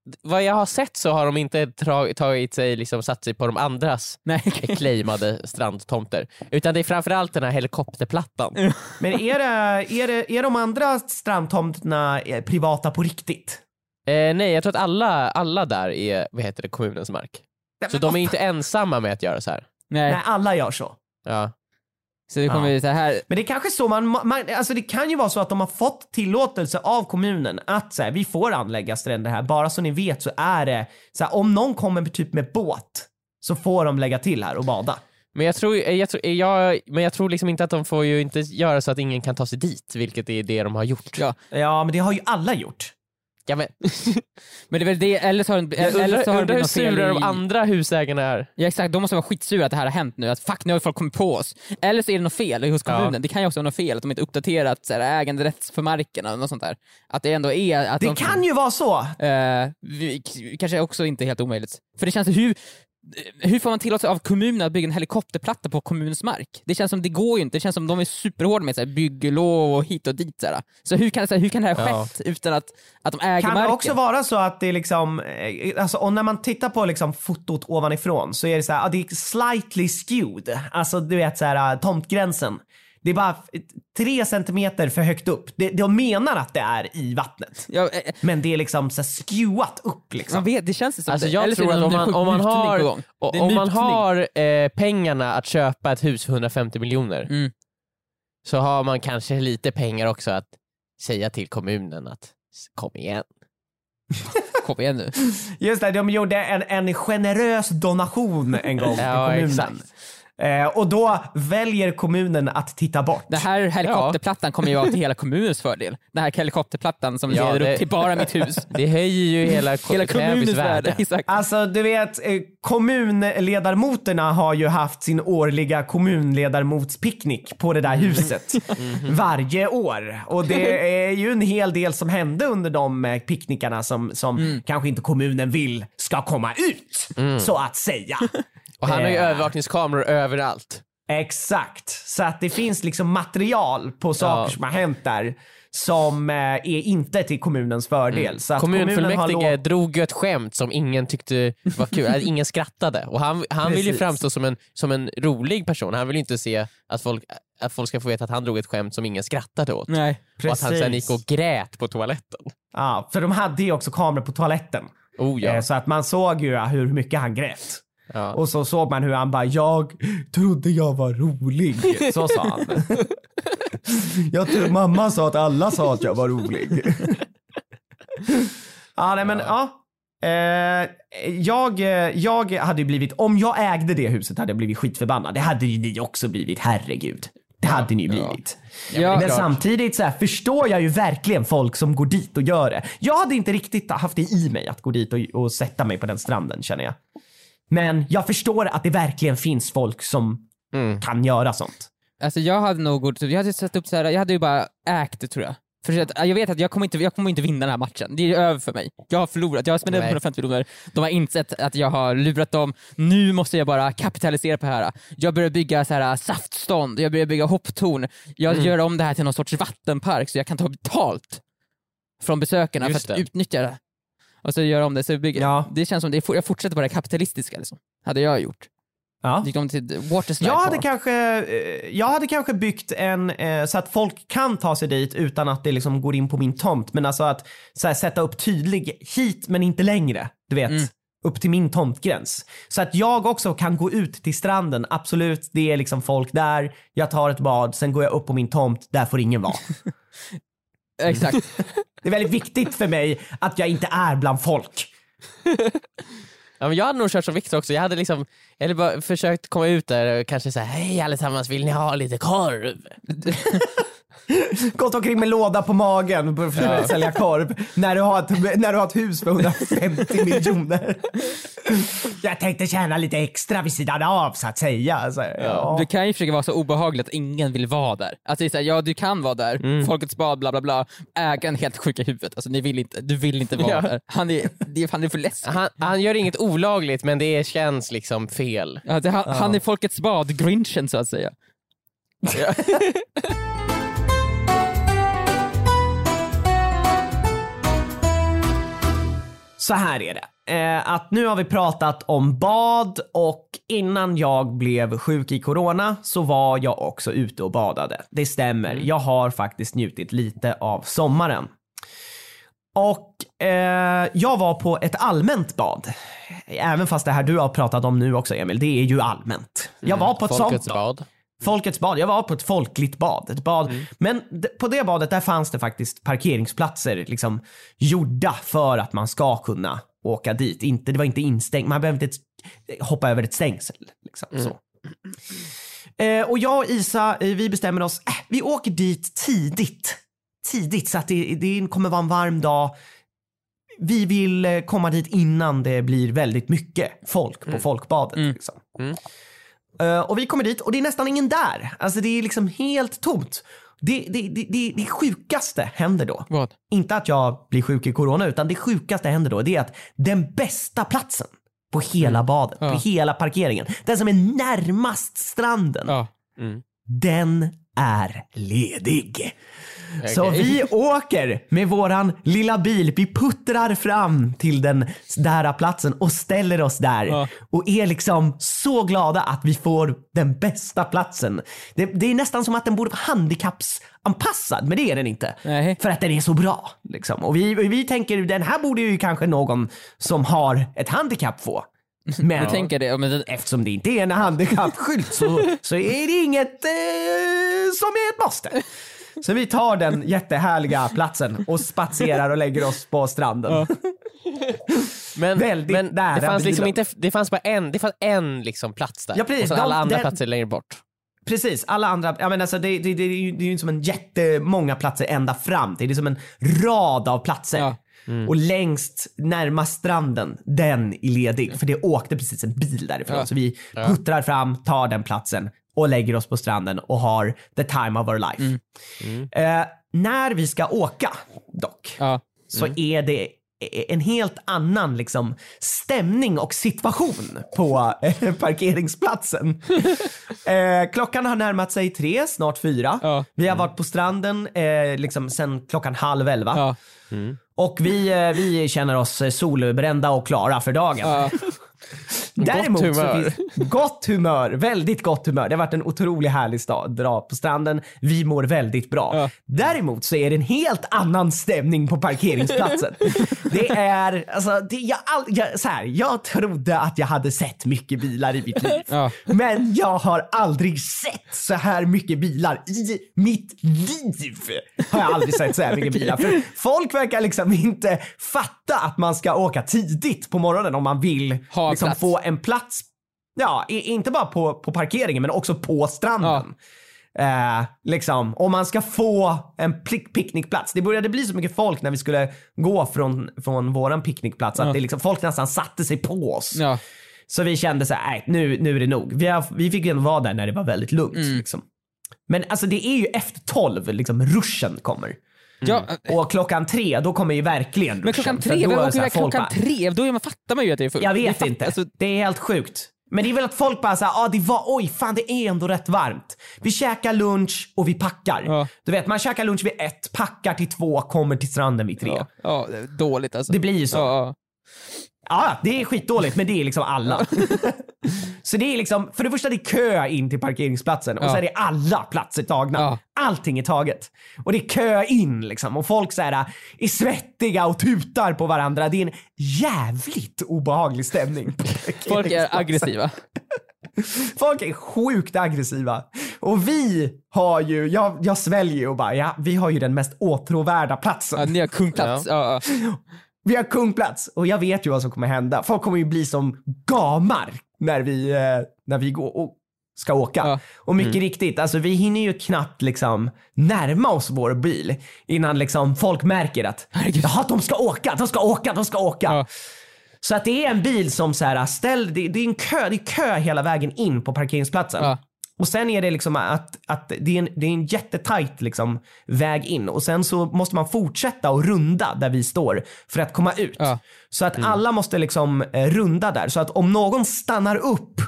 d- vad jag har sett så har de inte tra, tagit sig, liksom satt sig på de andras Nej. claimade strandtomter. Utan det är framförallt den här helikopterplattan. men är, det, är, det, är de andra strandtomterna eh, privata på riktigt? Eh, nej, jag tror att alla, alla där är vad heter det, kommunens mark. Så de är inte ensamma med att göra så här. Nej. Nej, alla gör så. Ja. Så det kommer Ja. så här. Men det är kanske så man, man, alltså det kan ju vara så att de har fått tillåtelse av kommunen att så här, vi får anlägga stränder här. Bara så ni vet så är det så här, om någon kommer typ med båt så får de lägga till här och bada. Men jag tror, jag, tror, jag, men jag tror liksom inte att de får ju inte göra så att ingen kan ta sig dit, vilket är det de har gjort. Ja. Ja, men det har ju alla gjort. Ja, men, Men det är väl det, eller så har, jag eller undrar, så har det undrar hur blivit något fel sura i... de andra husägarna är. Ja exakt, de måste vara skitsura att det här har hänt nu, att fuck nu har folk kommit på oss. Eller så är det något fel hos kommunen, Ja. det kan ju också vara något fel att de inte uppdaterat så här, marken eller något sånt där. Att det ändå är... Att Det de, kan ju vara så. Eh, vi, kanske också inte helt omöjligt. För det känns, hur, hur får man tillåtelse av kommunen att bygga en helikopterplatta på kommunens mark? Det känns som det går ju inte, det känns som de är superhårda med så här, bygglov och hit och dit. Så här. Så hur kan, så här, hur kan det här Ja. skett utan att, att de äger Kan det marken? också vara så att det är liksom, eh, alltså och när man tittar på liksom fotot ovanifrån så är det så här, ja, det är slightly skewed. Alltså du vet så här tomtgränsen. Det är bara tre centimeter för högt upp. Det, de menar att det är i vattnet. Ja, eh, Men det är liksom så skewat upp liksom. man vet, det känns som Alltså det. jag Eller tror att om man, om man har, om man har eh, pengarna att köpa ett hus för 150 miljoner Mm. så har man kanske lite pengar också att säga till kommunen att "S- kom igen. Kom igen nu. Just det, de gjorde en, en generös donation en gång till Ja, kommunen. exakt. Eh, och då väljer kommunen att titta bort. Den här helikopterplattan kommer ju vara till hela kommunens fördel. Den här helikopterplattan som Ja, leder det- upp till bara mitt hus. Det höjer ju hela, Hela kommunens värde. värde. Exakt. Alltså du vet, eh, kommunledarmoterna har ju haft sin årliga kommunledarmotspicknick på det där huset varje år. Och det är ju en hel del som hände under de eh, picknickarna som, som kanske inte kommunen vill ska komma ut, så att säga. Och han har ju Eh. övervakningskameror överallt. Exakt, så att det finns liksom material på saker Ja. som har hänt där som eh, är inte till kommunens fördel. Så att kommunen Kommunfullmäktige lov- drog ju ett skämt som ingen tyckte var kul, att ingen skrattade. Och han, han vill ju framstå som en, som en rolig person, han vill ju inte se att folk, att folk ska få veta att han drog ett skämt som ingen skrattade åt. Nej. Och att han sen gick och grät på toaletten. Ja, för de hade ju också kameror på toaletten. Oh Eh, ja. Så att man såg ju hur mycket han grät. Ja. Och så såg man hur han bara, jag trodde jag var rolig. Så sa han. jag tror, mamma sa att alla sa att jag var rolig. ja, nej men ja. Eh, jag, eh, jag hade blivit, om jag ägde det huset hade jag blivit skitförbannad. Det hade ju ni också blivit, herregud. Det hade ni ju blivit. Ja, men klart. samtidigt så här, förstår jag ju verkligen folk som går dit och gör det. Jag hade inte riktigt haft det i mig att gå dit och, och sätta mig på den stranden känner jag. Men jag förstår att det verkligen finns folk som Mm. kan göra sånt. Alltså jag hade nog gått, jag hade satt upp så här, jag hade ju bara ägt det tror jag. För att, jag vet att jag kommer, inte, jag kommer inte vinna den här matchen. Det är över för mig. Jag har förlorat, jag har spenderat Nej. 150 miljoner. De har insett att jag har lurat dem. Nu måste jag bara kapitalisera på det här. Jag börjar bygga så här saftstånd, jag börjar bygga hopptorn. Jag Mm. gör om det här till någon sorts vattenpark så jag kan ta betalt från besökarna Just för att det. utnyttja det. Och så gör om det. Så bygger. Ja. Det känns som det, jag fortsätter bara det kapitalistiska liksom. Hade jag gjort. Ja. Gick de till Waterslide Jag hade, kanske, eh, jag hade kanske byggt en eh, så att folk kan ta sig dit utan att det liksom går in på min tomt. Men alltså att här, sätta upp tydlig hit men inte längre. Du vet. Mm. Upp till min tomtgräns. Så att jag också kan gå ut till stranden. Absolut, det är liksom folk där. Jag tar ett bad, sen går jag upp på min tomt. Där får ingen vara. Exakt. Det är väldigt viktigt för mig att jag inte är bland folk. Ja, men jag hade nog kört som Viktor också, jag hade liksom, jag hade bara försökt komma ut där och kanske säga hej allesammans, vill ni ha lite korv? Gått omkring med låda på magen för att Ja. sälja korv när du, har ett, när du har ett hus för 150 miljoner. Jag tänkte tjäna lite extra vid sidan av så att säga. Alltså, ja. Du kan ju försöka vara så obehagligt att ingen vill vara där. Alltså så här, ja du kan vara där, Mm. Folkets bad, bla bla bla. Ägaren helt sjuk i huvudet. Alltså ni vill inte, du vill inte vara Ja. där. Han är, det är, han är för läskig. Han, han gör inget olagligt men det känns liksom fel. Ja, det, han, han är Folkets bad, grinchen så att säga. Så här är det. Eh, att nu har vi pratat om bad och innan jag blev sjuk i corona så var jag också ute och badade. Det stämmer. Jag har faktiskt njutit lite av sommaren. Och eh, jag var på ett allmänt bad. Även fast det här du har pratat om nu också Emil, det är ju allmänt. Jag var på ett Folkets sånt bad. Folkets bad. Jag var på ett folkligt bad. Ett bad. Men d- på det badet där fanns det faktiskt parkeringsplatser liksom gjorda för att man ska kunna åka dit. Inte, det var inte instängt. Man behövde inte hoppa över ett stängsel. Liksom, så. Eh, och jag och Isa, eh, vi bestämmer oss, äh, vi åker dit tidigt. Tidigt så att det, det kommer vara en varm dag. Vi vill eh, komma dit innan det blir väldigt mycket folk på folkbadet. Liksom. Eh, och vi kommer dit och det är nästan ingen där. Alltså det är liksom helt tomt. Det, det, det, det, det sjukaste händer då. Vad? Inte att jag blir sjuk i corona utan det sjukaste händer då det är att den bästa platsen på hela badet, Ja. på hela parkeringen, den som är närmast stranden, Ja. den är ledig. Så Okej. vi åker med våran lilla bil, vi puttrar fram till den där platsen och ställer oss där Ja. och är liksom så glada att vi får den bästa platsen. Det, det är nästan som att den borde vara handikappsanpassad, men det är den inte. Nej. För att den är så bra. Liksom. Och vi, vi tänker, den här borde ju kanske någon som har ett handikapp få. Men Jag tänker det, men det, eftersom det inte är en handikappskylt så, så är det inget eh, som är ett måste. Så vi tar den jättehärliga platsen och spatserar och lägger oss på stranden. Men, Väldigt men nära det fanns liksom inte, det fanns bara en, det fanns en liksom plats där. Ja, precis. och så De- alla andra den- platser längre bort. Precis, alla andra, ja men alltså det, det, det, är ju, det är ju som en jättemånga platser ända fram till. Det är som en rad av platser. Ja. Och längst närmast stranden, den är ledig. För det åkte precis en bil därifrån. Ja. Så vi puttrar fram, tar den platsen och lägger oss på stranden och har the time of our life. Eh, när vi ska åka dock, ja. så är det en helt annan liksom, stämning och situation på eh, parkeringsplatsen. eh, klockan har närmat sig tre, snart fyra. Ja. Vi har varit på stranden eh, liksom, sen klockan halv elva. ja. Och vi, eh, vi känner oss eh, solbrända och klara för dagen. ja. Däremot Gott humör. Så finns, gott humör, väldigt gott humör. Det har varit en otroligt härlig stad. Dra på stranden, vi mår väldigt bra. Ja. Däremot så är det en helt annan stämning på parkeringsplatsen. det är, alltså, det, jag, all, jag, så här, jag trodde att jag hade sett mycket bilar i mitt liv. Ja. Men jag har aldrig sett så här mycket bilar i mitt liv. Har jag aldrig sett så här mycket bilar. För folk verkar liksom inte fatta att man ska åka tidigt på morgonen om man vill Ha liksom få en plats. Ja, inte bara på, på parkeringen men också på stranden. Eh, liksom, om man ska få en pick- picknickplats. Det började bli så mycket folk när vi skulle gå från, från våran picknickplats att Ja. det liksom, folk nästan satte sig på oss. ja. Så vi kände så här, nu, nu är det nog. Vi, har, vi fick ju vara där när det var väldigt lugnt. Mm. Liksom. Men alltså det är ju efter tolv, liksom ruschen kommer. Ja. Och klockan tre, då kommer ju verkligen Men klockan tre, då vem åker iväg klockan tre? Då är man, fattar man ju att det är fullt. Jag vet fatt- inte. Alltså, det är helt sjukt. Men det är väl att folk bara såhär, ah, det var, oj fan det är ändå rätt varmt. Vi käkar lunch och vi packar. Ja. Du vet man käkar lunch vid ett, packar till två, kommer till stranden vid tre. ja, ja, det är dåligt alltså. Det blir ju så. Ja, ja. Ja, det är skitdåligt men det är liksom alla. så det är liksom, för det första det är kö in till parkeringsplatsen och Ja. så är det alla platser tagna. Ja. Allting är taget. Och det är kö in liksom och folk så här, är svettiga och tutar på varandra. Det är en jävligt obehaglig stämning. Folk är aggressiva. Folk är sjukt aggressiva. Och vi har ju, jag, jag sväljer ju och bara, ja vi har ju den mest åtråvärda platsen. Ja, ni har kungplats. Ja. Ja, Vi har kungplats och jag vet ju vad som kommer hända. Folk kommer ju bli som gamar när vi, eh, när vi går och ska åka. Ja. Och mycket riktigt, alltså vi hinner ju knappt liksom närma oss vår bil innan liksom folk märker att Herregud. Jaha, de ska åka, de ska åka, de ska åka. Ja. Så att det är en bil som så här, ställ, det, det är en kö, det är kö hela vägen in på parkeringsplatsen. Ja. Och sen är det liksom att, att det, är en, det är en jättetajt liksom väg in och sen så måste man fortsätta och runda där vi står för att komma ut. Ja. Så att alla måste liksom eh, runda där. Så att om någon stannar upp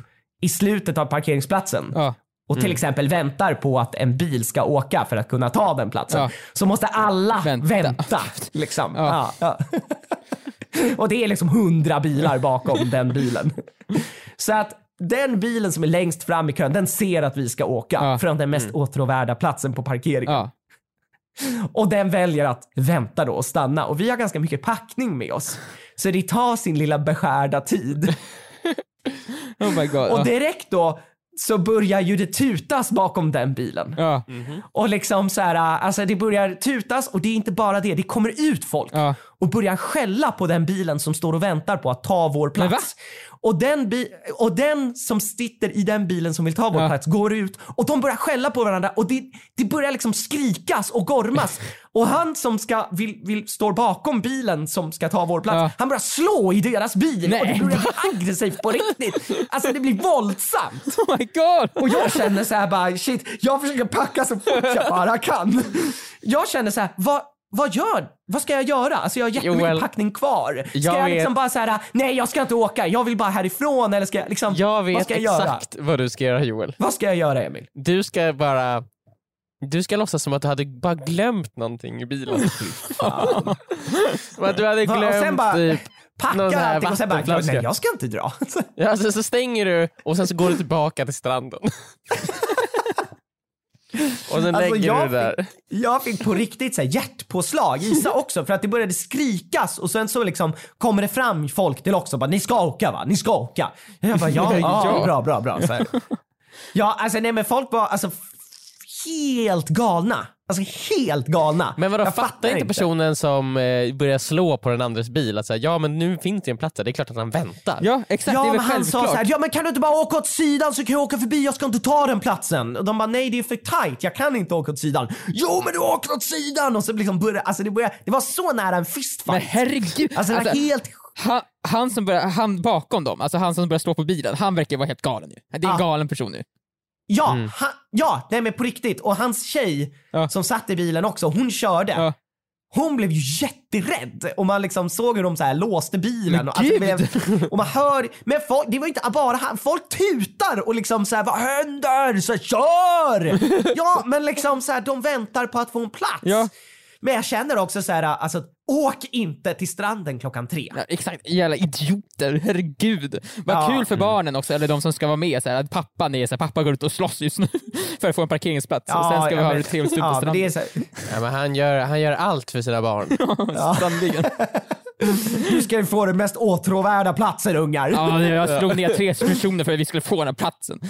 i slutet av parkeringsplatsen Ja. och till exempel väntar på att en bil ska åka för att kunna ta den platsen Ja. så måste alla Vänta. vänta. liksom. Och det är liksom hundra bilar bakom den bilen. Så att den bilen som är längst fram i kön, den ser att vi ska åka Ja. från den mest åtråvärda platsen på parkeringen. Ja. Och den väljer att vänta då och stanna. Och vi har ganska mycket packning med oss. Så det tar sin lilla beskärda tid. Oh god. Och direkt då så börjar ju det tutas bakom den bilen. Ja. Och liksom så här, alltså det börjar tutas och det är inte bara det, det kommer ut folk Ja. och börjar skälla på den bilen som står och väntar på att ta vår plats. Och den, och den som sitter i den bilen som vill ta vår Ja. plats går ut och de börjar skälla på varandra och det, det börjar liksom skrikas och gormas. och han som ska, vill, vill, står bakom bilen som ska ta vår plats, Ja. han börjar slå i deras bil och det Nej. börjar bli aggressivt på riktigt. Alltså det blir våldsamt. Oh my god! Och jag känner så här bara shit, jag försöker packa så fort jag bara kan. Jag känner så här, vad, vad gör, vad ska jag göra? Alltså jag har jättemycket Joel, packning kvar. Ska jag jag, vet- liksom bara så här, nej jag ska inte åka, jag vill bara härifrån eller ska jag liksom, Jag vad vet ska jag göra? exakt vad du ska göra Joel. Vad ska jag göra Emil? Du ska bara Du ska låtsas som att du hade bara glömt någonting i bilen. Som att du hade Va, och glömt sen bara- typ, Packar Någon sån här allting och sen bara, nej jag ska inte dra. ja, sen så stänger du och sen så går du tillbaka till stranden. och sen Alltså, lägger jag du det där. Jag fick på riktigt så här, hjärtpåslag, Isa också, för att det började skrikas och sen så liksom kommer det fram folk till också bara ni ska åka va? Ni ska åka. Jag bara ja, ja, Ja. bra, bra, bra. Så här. Ja, alltså nej men folk var alltså helt galna. Alltså helt galna. Men vadå, Jag fattar inte personen som eh, börjar slå på den andres bil att säga ja men nu finns det en plats där, det är klart att han väntar. Ja exakt, Ja det är men väl han sa självklart. så här, ja men kan du inte bara åka åt sidan så kan jag åka förbi, jag ska inte ta den platsen. Och de bara nej det är för tight, jag kan inte åka åt sidan. Jo men du åker åt sidan! Och så liksom började, alltså det började, det var så nära en fistfight. Men herregud. Alltså det var Alltså, helt han, han som börjar, han bakom dem, alltså han som börjar slå på bilen, han verkar vara helt galen nu. Det är en Ja. galen person nu. Ja, Mm. han, ja, nej men på riktigt. Och hans tjej Ja. som satt i bilen också, hon körde. Ja. Hon blev ju jätterädd och man liksom såg hur de så här låste bilen. Och, alltså, blev, och man hör, men folk, det var inte bara han, folk tutar och liksom så här, vad händer? Så här, kör! ja, men liksom så här, de väntar på att få en plats. Ja. Men jag känner också så här, alltså åk inte till stranden klockan tre. Ja, exakt, jävla idioter, herregud. Vad Ja. kul för barnen också, eller de som ska vara med, så här, att pappan är så här, pappa går ut och slåss just nu för att få en parkeringsplats och sen ska vi ja, ha det trevligt på ja, men stranden. det är så här, Ja, men han, gör, han gör allt för sina barn. Sannerligen. Du ska ju få den mest åtråvärda platsen ungar. Ja, jag slog ner tre personer för att vi skulle få den här platsen.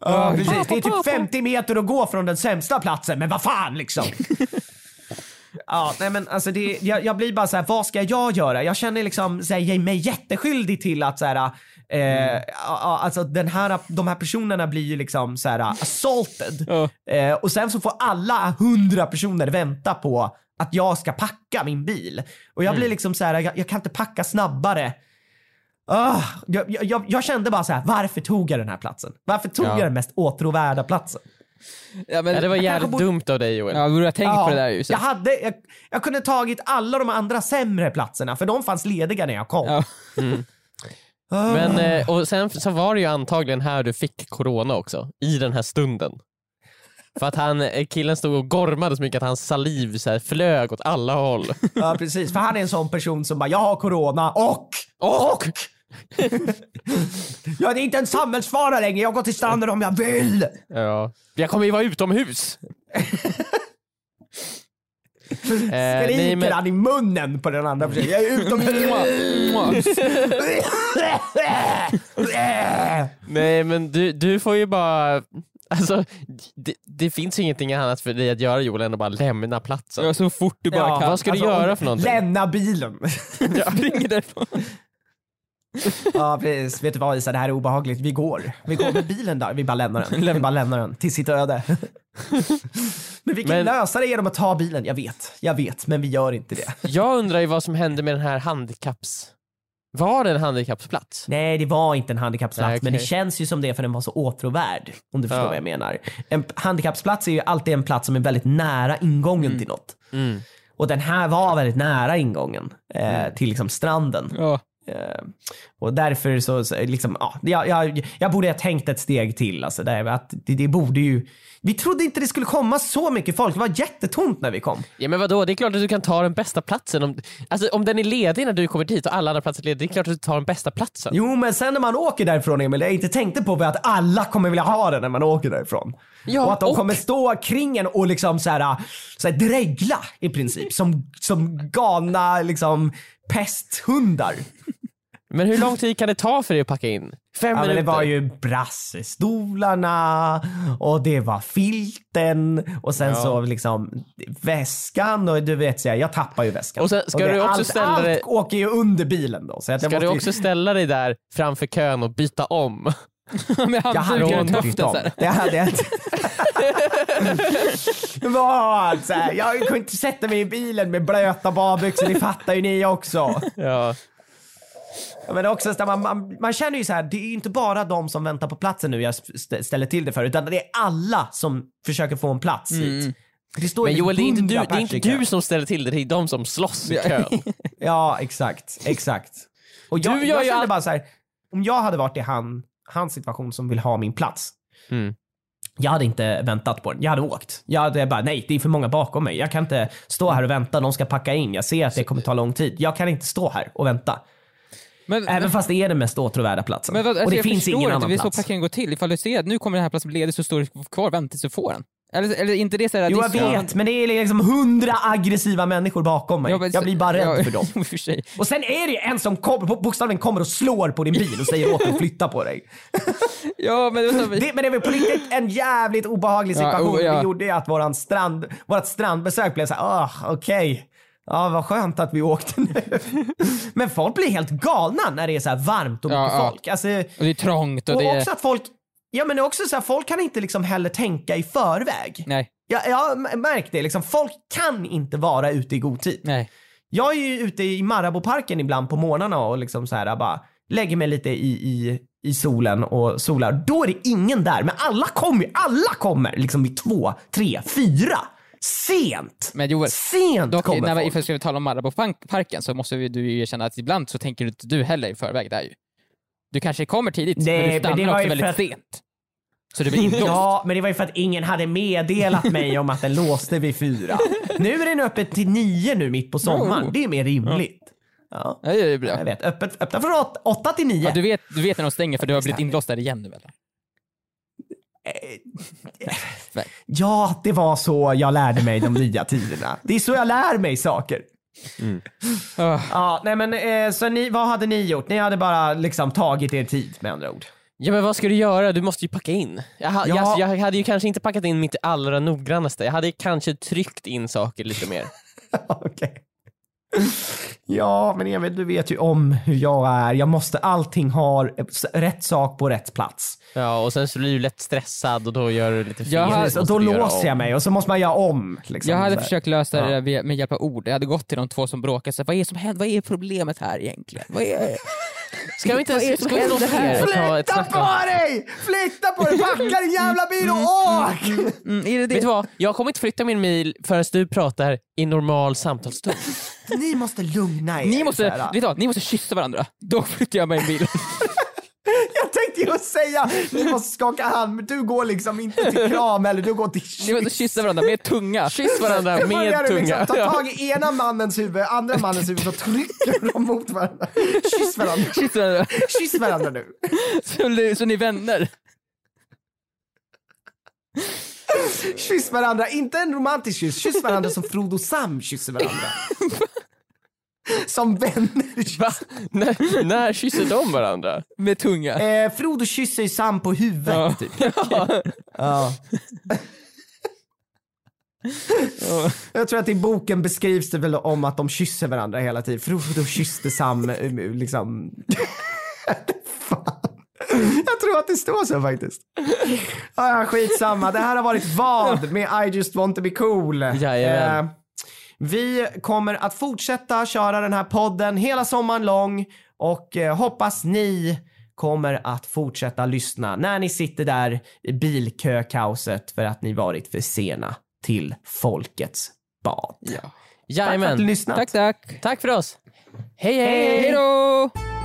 Ja, precis. Det är typ 50 meter att gå från den sämsta platsen, men vad fan liksom. Ja, nej men alltså det, jag, jag blir bara så här, vad ska jag göra? Jag känner liksom så här, mig jätteskyldig till att så här, eh, ja, alltså den här, de här personerna blir ju liksom så här assaulted. Ja. Eh, och sen så får alla hundra personer vänta på att jag ska packa min bil. Och jag blir liksom så här, jag, jag kan inte packa snabbare. Jag, jag- jag, jag kände bara så här, varför tog jag den här platsen? Varför tog Ja. jag den mest åtråvärda platsen? Ja, men, Ja, det var jävligt borde- dumt av dig Joel. ja, borde ha tänkt på det där ju. Så. jag, hade, jag, jag kunde tagit alla de andra sämre platserna för de fanns lediga när jag kom. Ja. Ah. Men, eh, och sen så var det ju antagligen här du fick corona också, i den här stunden. För att han, eh, killen stod och gormade så mycket att hans saliv så här flög åt alla håll. Ja precis, för han är en sån person som bara, jag har corona och, och! jag är inte en samhällsfara längre, jag går till stranden om jag vill! Ja. Jag kommer ju vara utomhus. Eh, Skriker nej, men, han i munnen på den andra personen. Jag är utomhus! nej men du, du får ju bara, alltså det, det finns ju ingenting annat för dig att göra Joel än att bara lämna platsen. Ja, så fort du bara Ja, kan. Vad ska du alltså, göra för någonting? Lämna bilen. Spring därifrån. Ja precis, vet du vad Isa, det här är obehagligt. Vi går. Vi går med bilen där, vi bara lämnar den. Vi bara lämnar den till sitt öde. Men vi kan Men- lösa det genom att ta bilen, jag vet. Jag vet, men vi gör inte det. Jag undrar ju vad som hände med den här handikapps... Var det en handikappsplats? Nej, det var inte en handikappsplats, Nej, okej. men det känns ju som det för den var så åtråvärd. Om du förstår Ja. vad jag menar. En handikappsplats är ju alltid en plats som är väldigt nära ingången till något. Mm. Och den här var väldigt nära ingången eh, till liksom stranden. Ja. Eh, och därför så, så liksom, ja, jag, jag, jag borde ha tänkt ett steg till. Alltså, där, att det, det borde ju, vi trodde inte det skulle komma så mycket folk. Det var jättetomt när vi kom. Ja men vadå, det är klart att du kan ta den bästa platsen. Om, alltså, om den är ledig när du kommer dit och alla andra platser är lediga, det är klart att du tar den bästa platsen. Jo, men sen när man åker därifrån Emil, det jag inte tänkte på var att alla kommer vilja ha den när man åker därifrån. Ja, och att de och- kommer stå kring en och liksom så här, så här dregla i princip. Som, som galna liksom pesthundar. Men hur lång tid kan det ta för dig att packa in? Fem Ja, minuter? det var ju brassestolarna och det var filten och sen så liksom väskan och du vet så här, jag tappar ju väskan. Och sen ska det, du också allt, ställa allt dig- åker ju under bilen då. Så att jag Ska du måste också ju, ställa dig där framför kön och byta om? Med jag handduken runt höften om. så här. Det hade jag inte. Vad? Så här, jag kunde inte sätta mig i bilen med blöta badbyxor, det fattar ju ni också. Ja. Men också, så man, man, man känner ju så här, det är ju inte bara de som väntar på platsen nu jag st- ställer till det för, utan det är alla som försöker få en plats hit. Det står Men Joel, det är inte, du, 100 det är inte du som ställer till det, det är de som slåss i kön. Ja, exakt. Exakt. Och jag, Du jag ju kände bara så här, om jag hade varit i han, hans situation som vill ha min plats, Mm. Jag hade inte väntat på den. Jag hade åkt. Jag hade bara, nej det är för många bakom mig. Jag kan inte stå här och vänta. De ska packa in. Jag ser att det kommer ta lång tid. Jag kan inte stå här och vänta. Men, Även fast det är den mest åtråvärda platsen. men alltså, och det jag finns förstår ingen inte, annan det är så plats. parkeringen går till. Ifall du ser att nu kommer den här platsen bli ledig så står du kvar och väntar tills du får den. Eller, eller inte det så här, Jo det jag är vet, men det är liksom hundra aggressiva människor bakom mig. Ja, men- jag blir bara rädd ja, för dem. för. Och sen är det en som kom, bokstavligen kommer och slår på din bil och säger åt dig att flytta på dig. Ja, men det så, Det, men det var på riktigt en jävligt obehaglig Ja, situation. oh, ja. Det gjorde ju att våran strand, vårat strandbesök blev såhär, ah okej. Ja vad skönt att vi åkte nu. men folk blir helt galna när det är så här varmt och Ja, mycket ja. folk. Alltså, och det är trångt och, och det också att folk, ja men också så här, folk kan inte liksom heller tänka i förväg. Nej, Jag, jag har märkt det, liksom, folk kan inte vara ute i god tid. nej. Jag är ju ute i Marabouparken ibland på morgnarna och liksom så här bara lägger mig lite i, i, i solen och solar. Då är det ingen där, men alla kommer, alla kommer liksom vid två, tre, fyra. Sent! Men Joel, Sent dock, kommer när folk. ifall ska vi tala om Marabouparken så måste vi, du ju erkänna att ibland så tänker inte du heller i förväg där ju. Du kanske kommer tidigt, Nej, men men du stannar det var också väldigt att- sent. Så du blir inlåst. Ja, men det var ju för att ingen hade meddelat mig om att den låste vid fyra. Nu är den öppet till nio nu mitt på sommaren. Jo. Det är mer rimligt. Ja, Ja, det är bra. jag vet. Öppet, öppna från åt, åtta till nio. Ja, du, vet, du vet när de stänger för du har blivit inlåst där igen nu eller? Ja, det var så jag lärde mig de nya tiderna. Det är så jag lär mig saker. Ah. Ja, nej men eh, så ni, vad hade ni gjort? Ni hade bara liksom tagit er tid med andra ord. Ja men vad ska du göra? Du måste ju packa in. Jag, ha, Ja. alltså, jag hade ju kanske inte packat in mitt allra noggrannaste. Jag hade kanske tryckt in saker lite mer. Okej. Ja, men Emil, du vet ju om hur jag är. Jag måste allting ha rätt sak på rätt plats. Ja och sen så blir du lätt stressad och då gör du lite fel. Jag hade- Precis, och då låser jag mig och så måste man göra om. Liksom, Jag hade försökt lösa det där med hjälp av ord. Jag hade gått till de två som bråkade och vad är det som händer? Vad är problemet här egentligen? Vad är... Ska vi inte det ska vi ner och ta ett Flytta snack om... på dig! Flytta på dig! Packa din jävla bil och åk! Mm, är det Vet du vad? Jag kommer inte flytta min bil förrän du pratar i normal samtalsstund. Ni måste lugna er. Ni måste, vet du vad? Ni måste kyssa varandra. Då flyttar jag mig i bilen. Tänkte ju säga, ni måste skaka hand, men du går liksom inte till kram eller du går till Ni måste kyssa varandra med tunga. Kyss varandra med tunga. liksom ta tag i ena mannens huvud, andra mannens huvud och trycker dem mot varandra. Kyss varandra. Kyss varandra. Kyss varandra nu. Så, så ni är vänner. Kyss varandra, inte en romantisk kyss. Kyss varandra som Frodo Sam kysser varandra. Som vänner. Va? när, när kysser de varandra? Med tunga. Eh, Frodo kysser ju Sam på huvudet Ja. typ. Ja. Jag tror att i boken beskrivs det väl om att de kysser varandra hela tiden. Frodo kysste Sam liksom. Fan. Jag tror att det står så faktiskt. Ah, skitsamma, det här har varit vad med I just want to be cool. Jajamän. Eh, vi kommer att fortsätta köra den här podden hela sommaren lång och eh, hoppas ni kommer att fortsätta lyssna när ni sitter där i bilkökaoset för att ni varit för sena till folkets bad. Ja. Tack för att du lyssnat. Tack, tack. Tack för oss. Hej hej! Hej då!